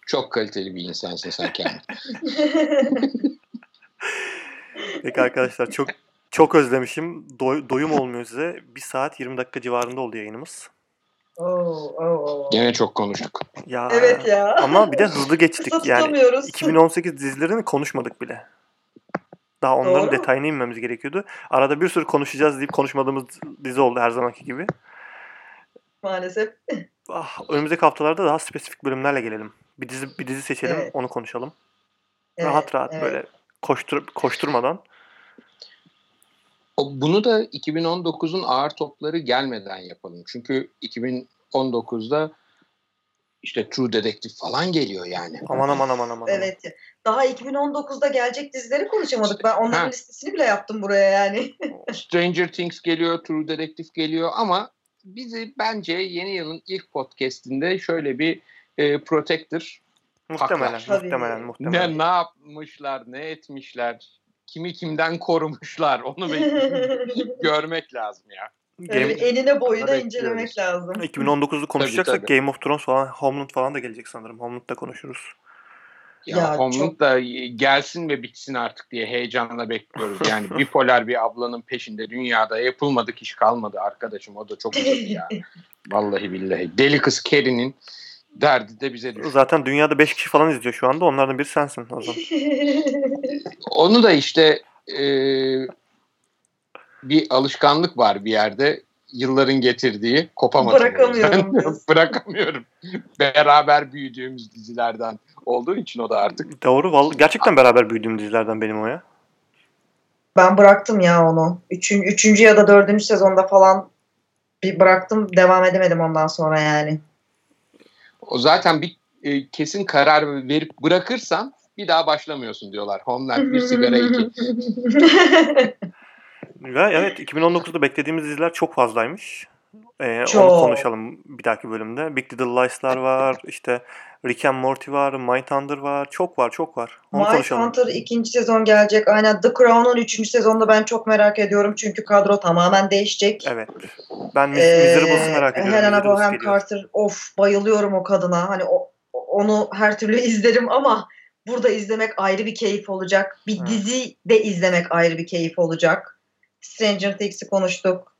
S3: Çok kaliteli bir insansın sen kendin.
S1: Peki arkadaşlar çok çok özlemişim. Doy, doyum olmuyor size. 1 saat 20 dakika civarında oldu yayınımız.
S2: Oo, oo, oo.
S3: Gene çok konuştuk.
S1: Ya,
S2: evet ya.
S1: Ama bir de hızlı geçtik. yani 2018 dizilerini konuşmadık bile. Daha onların Doğru. detayına inmemiz gerekiyordu. Arada bir sürü konuşacağız deyip konuşmadığımız dizi oldu her zamanki gibi.
S2: Maalesef.
S1: Ah, önümüzdeki haftalarda daha spesifik bölümlerle gelelim. Bir dizi bir dizi seçelim, evet. onu konuşalım. Evet, rahat rahat evet. böyle koştur koşturmadan.
S3: Bunu da 2019'un ağır topları gelmeden yapalım. Çünkü 2019'da işte True Detective falan geliyor yani.
S1: Aman aman aman aman.
S2: Evet. Daha 2019'da gelecek dizileri konuşamadık. Ben onların ha. listesini bile yaptım buraya yani.
S3: Stranger Things geliyor, True Detective geliyor ama bizi bence yeni yılın ilk podcastinde şöyle bir e, Protector
S1: Muhtemelen, Haklar. muhtemelen, muhtemelen.
S3: Ne, ne yapmışlar, ne etmişler, kimi kimden korumuşlar onu görmek lazım ya.
S2: Game... Enine boyuna incelemek lazım.
S1: 2019'u konuşacaksak tabii, tabii. Game of Thrones falan, Homeland falan da gelecek sanırım. Homeland'da konuşuruz.
S3: Ya, ya Homeland çok... da gelsin ve bitsin artık diye heyecanla bekliyoruz. Yani bipolar bir ablanın peşinde dünyada yapılmadık iş kalmadı arkadaşım. O da çok üzüldü ya. Vallahi billahi. Deli kız Carrie'nin derdi de bize düşüyor.
S1: Zaten dünyada 5 kişi falan izliyor şu anda. Onlardan biri sensin o zaman.
S3: Onu da işte e, bir alışkanlık var bir yerde. Yılların getirdiği kopamadım.
S2: Bırakamıyorum.
S3: Bırakamıyorum. Beraber büyüdüğümüz dizilerden olduğu için o da artık.
S1: Doğru. Vallahi, gerçekten beraber büyüdüğüm dizilerden benim o ya.
S2: Ben bıraktım ya onu. Üçüncü, üçüncü ya da dördüncü sezonda falan bir bıraktım. Devam edemedim ondan sonra yani.
S3: O zaten bir e, kesin karar verip bırakırsan bir daha başlamıyorsun diyorlar. Homeland bir sigara iki.
S1: Ve evet 2019'da beklediğimiz diziler çok fazlaymış. Ee, onu konuşalım bir dahaki bölümde. Big Little Lies'lar var. işte Rick and Morty var. Mindhunter var. Çok var çok var.
S2: Onu Mindhunter ikinci sezon gelecek. Aynen The Crown'un üçüncü sezonunda ben çok merak ediyorum. Çünkü kadro tamamen değişecek.
S1: Evet. Ben Miss, ee, Miserables'ı merak ediyorum.
S2: Helena Bonham Carter. Of bayılıyorum o kadına. Hani o, onu her türlü izlerim ama burada izlemek ayrı bir keyif olacak. Bir evet. dizi de izlemek ayrı bir keyif olacak. Stranger Things'i konuştuk.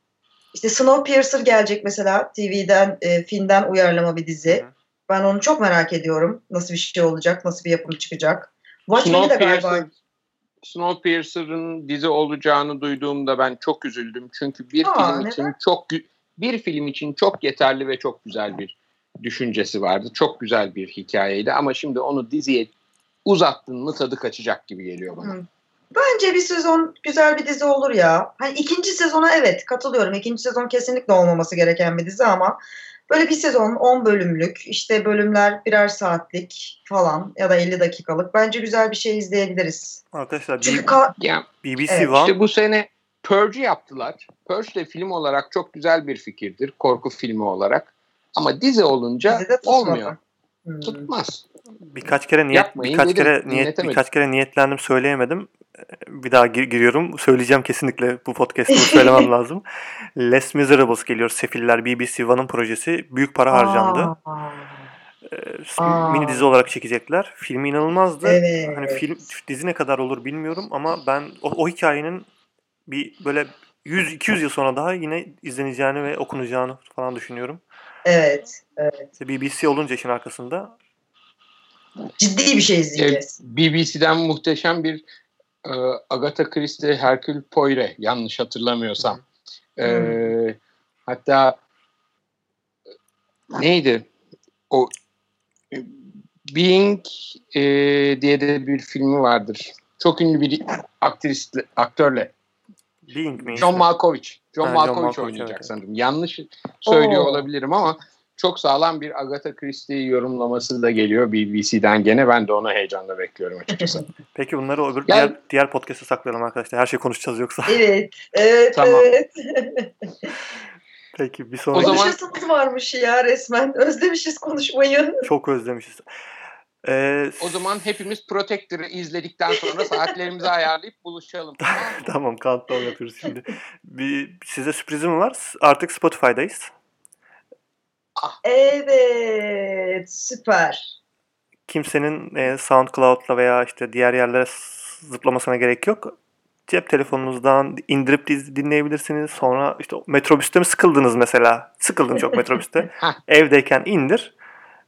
S2: İşte Snowpiercer gelecek mesela TV'den, e, filmden uyarlama bir dizi. Hı. Ben onu çok merak ediyorum. Nasıl bir şey olacak, nasıl bir yapım çıkacak. Watchmen'i de galiba...
S3: Snowpiercer'ın dizi olacağını duyduğumda ben çok üzüldüm. Çünkü bir Aa, film neden? için çok bir film için çok yeterli ve çok güzel bir düşüncesi vardı. Çok güzel bir hikayeydi ama şimdi onu diziye uzattın mı tadı kaçacak gibi geliyor bana. Hı.
S2: Bence bir sezon güzel bir dizi olur ya. Hani ikinci sezona evet katılıyorum. İkinci sezon kesinlikle olmaması gereken bir dizi ama böyle bir sezon 10 bölümlük işte bölümler birer saatlik falan ya da 50 dakikalık bence güzel bir şey izleyebiliriz.
S1: Arkadaşlar Çünkü ka- ya, BBC evet.
S3: One işte bu sene Purge yaptılar. Purge de film olarak çok güzel bir fikirdir. Korku filmi olarak. Ama dizi olunca olmuyor. Hmm. Tutmaz.
S1: Birkaç kere niyet Yapmayın birkaç dedim, kere niyet birkaç kere niyetlendim söyleyemedim. Bir daha gir- giriyorum. Söyleyeceğim kesinlikle bu podcast'ı söylemem lazım. Les Miserables geliyor. Sefiller BBC One'ın projesi. Büyük para harcandı. Ee, mini dizi olarak çekecekler. Film inanılmazdı. Evet. Hani film dizi ne kadar olur bilmiyorum ama ben o, o hikayenin bir böyle 100-200 yıl sonra daha yine izleneceğini ve okunacağını falan düşünüyorum.
S2: Evet. evet.
S1: BBC olunca işin arkasında
S2: ciddi bir şey izleyeceğiz.
S3: BBC'den muhteşem bir e, Agatha Christie Hercule Poirot yanlış hatırlamıyorsam. E, hatta neydi? O Being e, diye de bir filmi vardır. Çok ünlü bir aktris, aktörle.
S1: Being mi?
S3: John Malkovich. John ha, Malkovich John Malkovich oynayacak evet. sanırım. Yanlış söylüyor Oo. olabilirim ama çok sağlam bir Agatha Christie yorumlaması da geliyor BBC'den gene. Ben de onu heyecanla bekliyorum açıkçası.
S1: Peki bunları öbür yani, diğer, diğer podcast'a saklayalım arkadaşlar. Her şey konuşacağız yoksa.
S2: Evet. Evet. tamam. evet.
S1: Peki bir sonraki.
S2: O zaman... varmış ya resmen. Özlemişiz konuşmayı.
S1: Çok özlemişiz. Ee,
S3: o zaman hepimiz Protector'ı izledikten sonra saatlerimizi ayarlayıp buluşalım.
S1: tamam countdown yapıyoruz şimdi. Bir, size sürprizim var. Artık Spotify'dayız.
S2: Evet, süper.
S1: Kimsenin e, SoundCloud'la veya işte diğer yerlere zıplamasına gerek yok. Cep telefonunuzdan indirip dinleyebilirsiniz. Sonra işte metrobüste mi sıkıldınız mesela? Sıkıldın çok metrobüste. Evdeyken indir.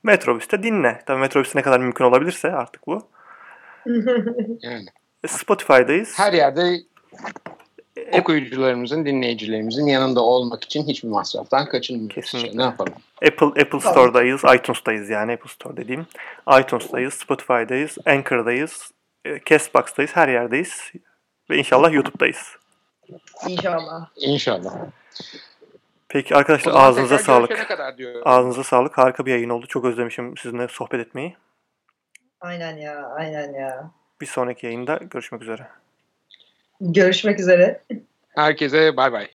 S1: Metrobüste dinle. Tabii metrobüste ne kadar mümkün olabilirse artık bu. yani. Spotify'dayız.
S3: Her yerde okuyucularımızın, dinleyicilerimizin yanında olmak için hiçbir masraftan kaçınmıyoruz. Kesinlikle. İşte ne yapalım?
S1: Apple Apple Store'dayız, iTunes'tayız yani Apple Store dediğim. iTunes'tayız, Spotify'dayız, Anchor'dayız, e, Castbox'tayız, her yerdeyiz. Ve inşallah YouTube'dayız.
S2: İnşallah.
S3: İnşallah.
S1: Peki arkadaşlar ağzınıza sağlık. Ağzınıza sağlık. Harika bir yayın oldu. Çok özlemişim sizinle sohbet etmeyi.
S2: Aynen ya, aynen ya.
S1: Bir sonraki yayında görüşmek üzere.
S2: Görüşmek üzere.
S3: Herkese bay bay.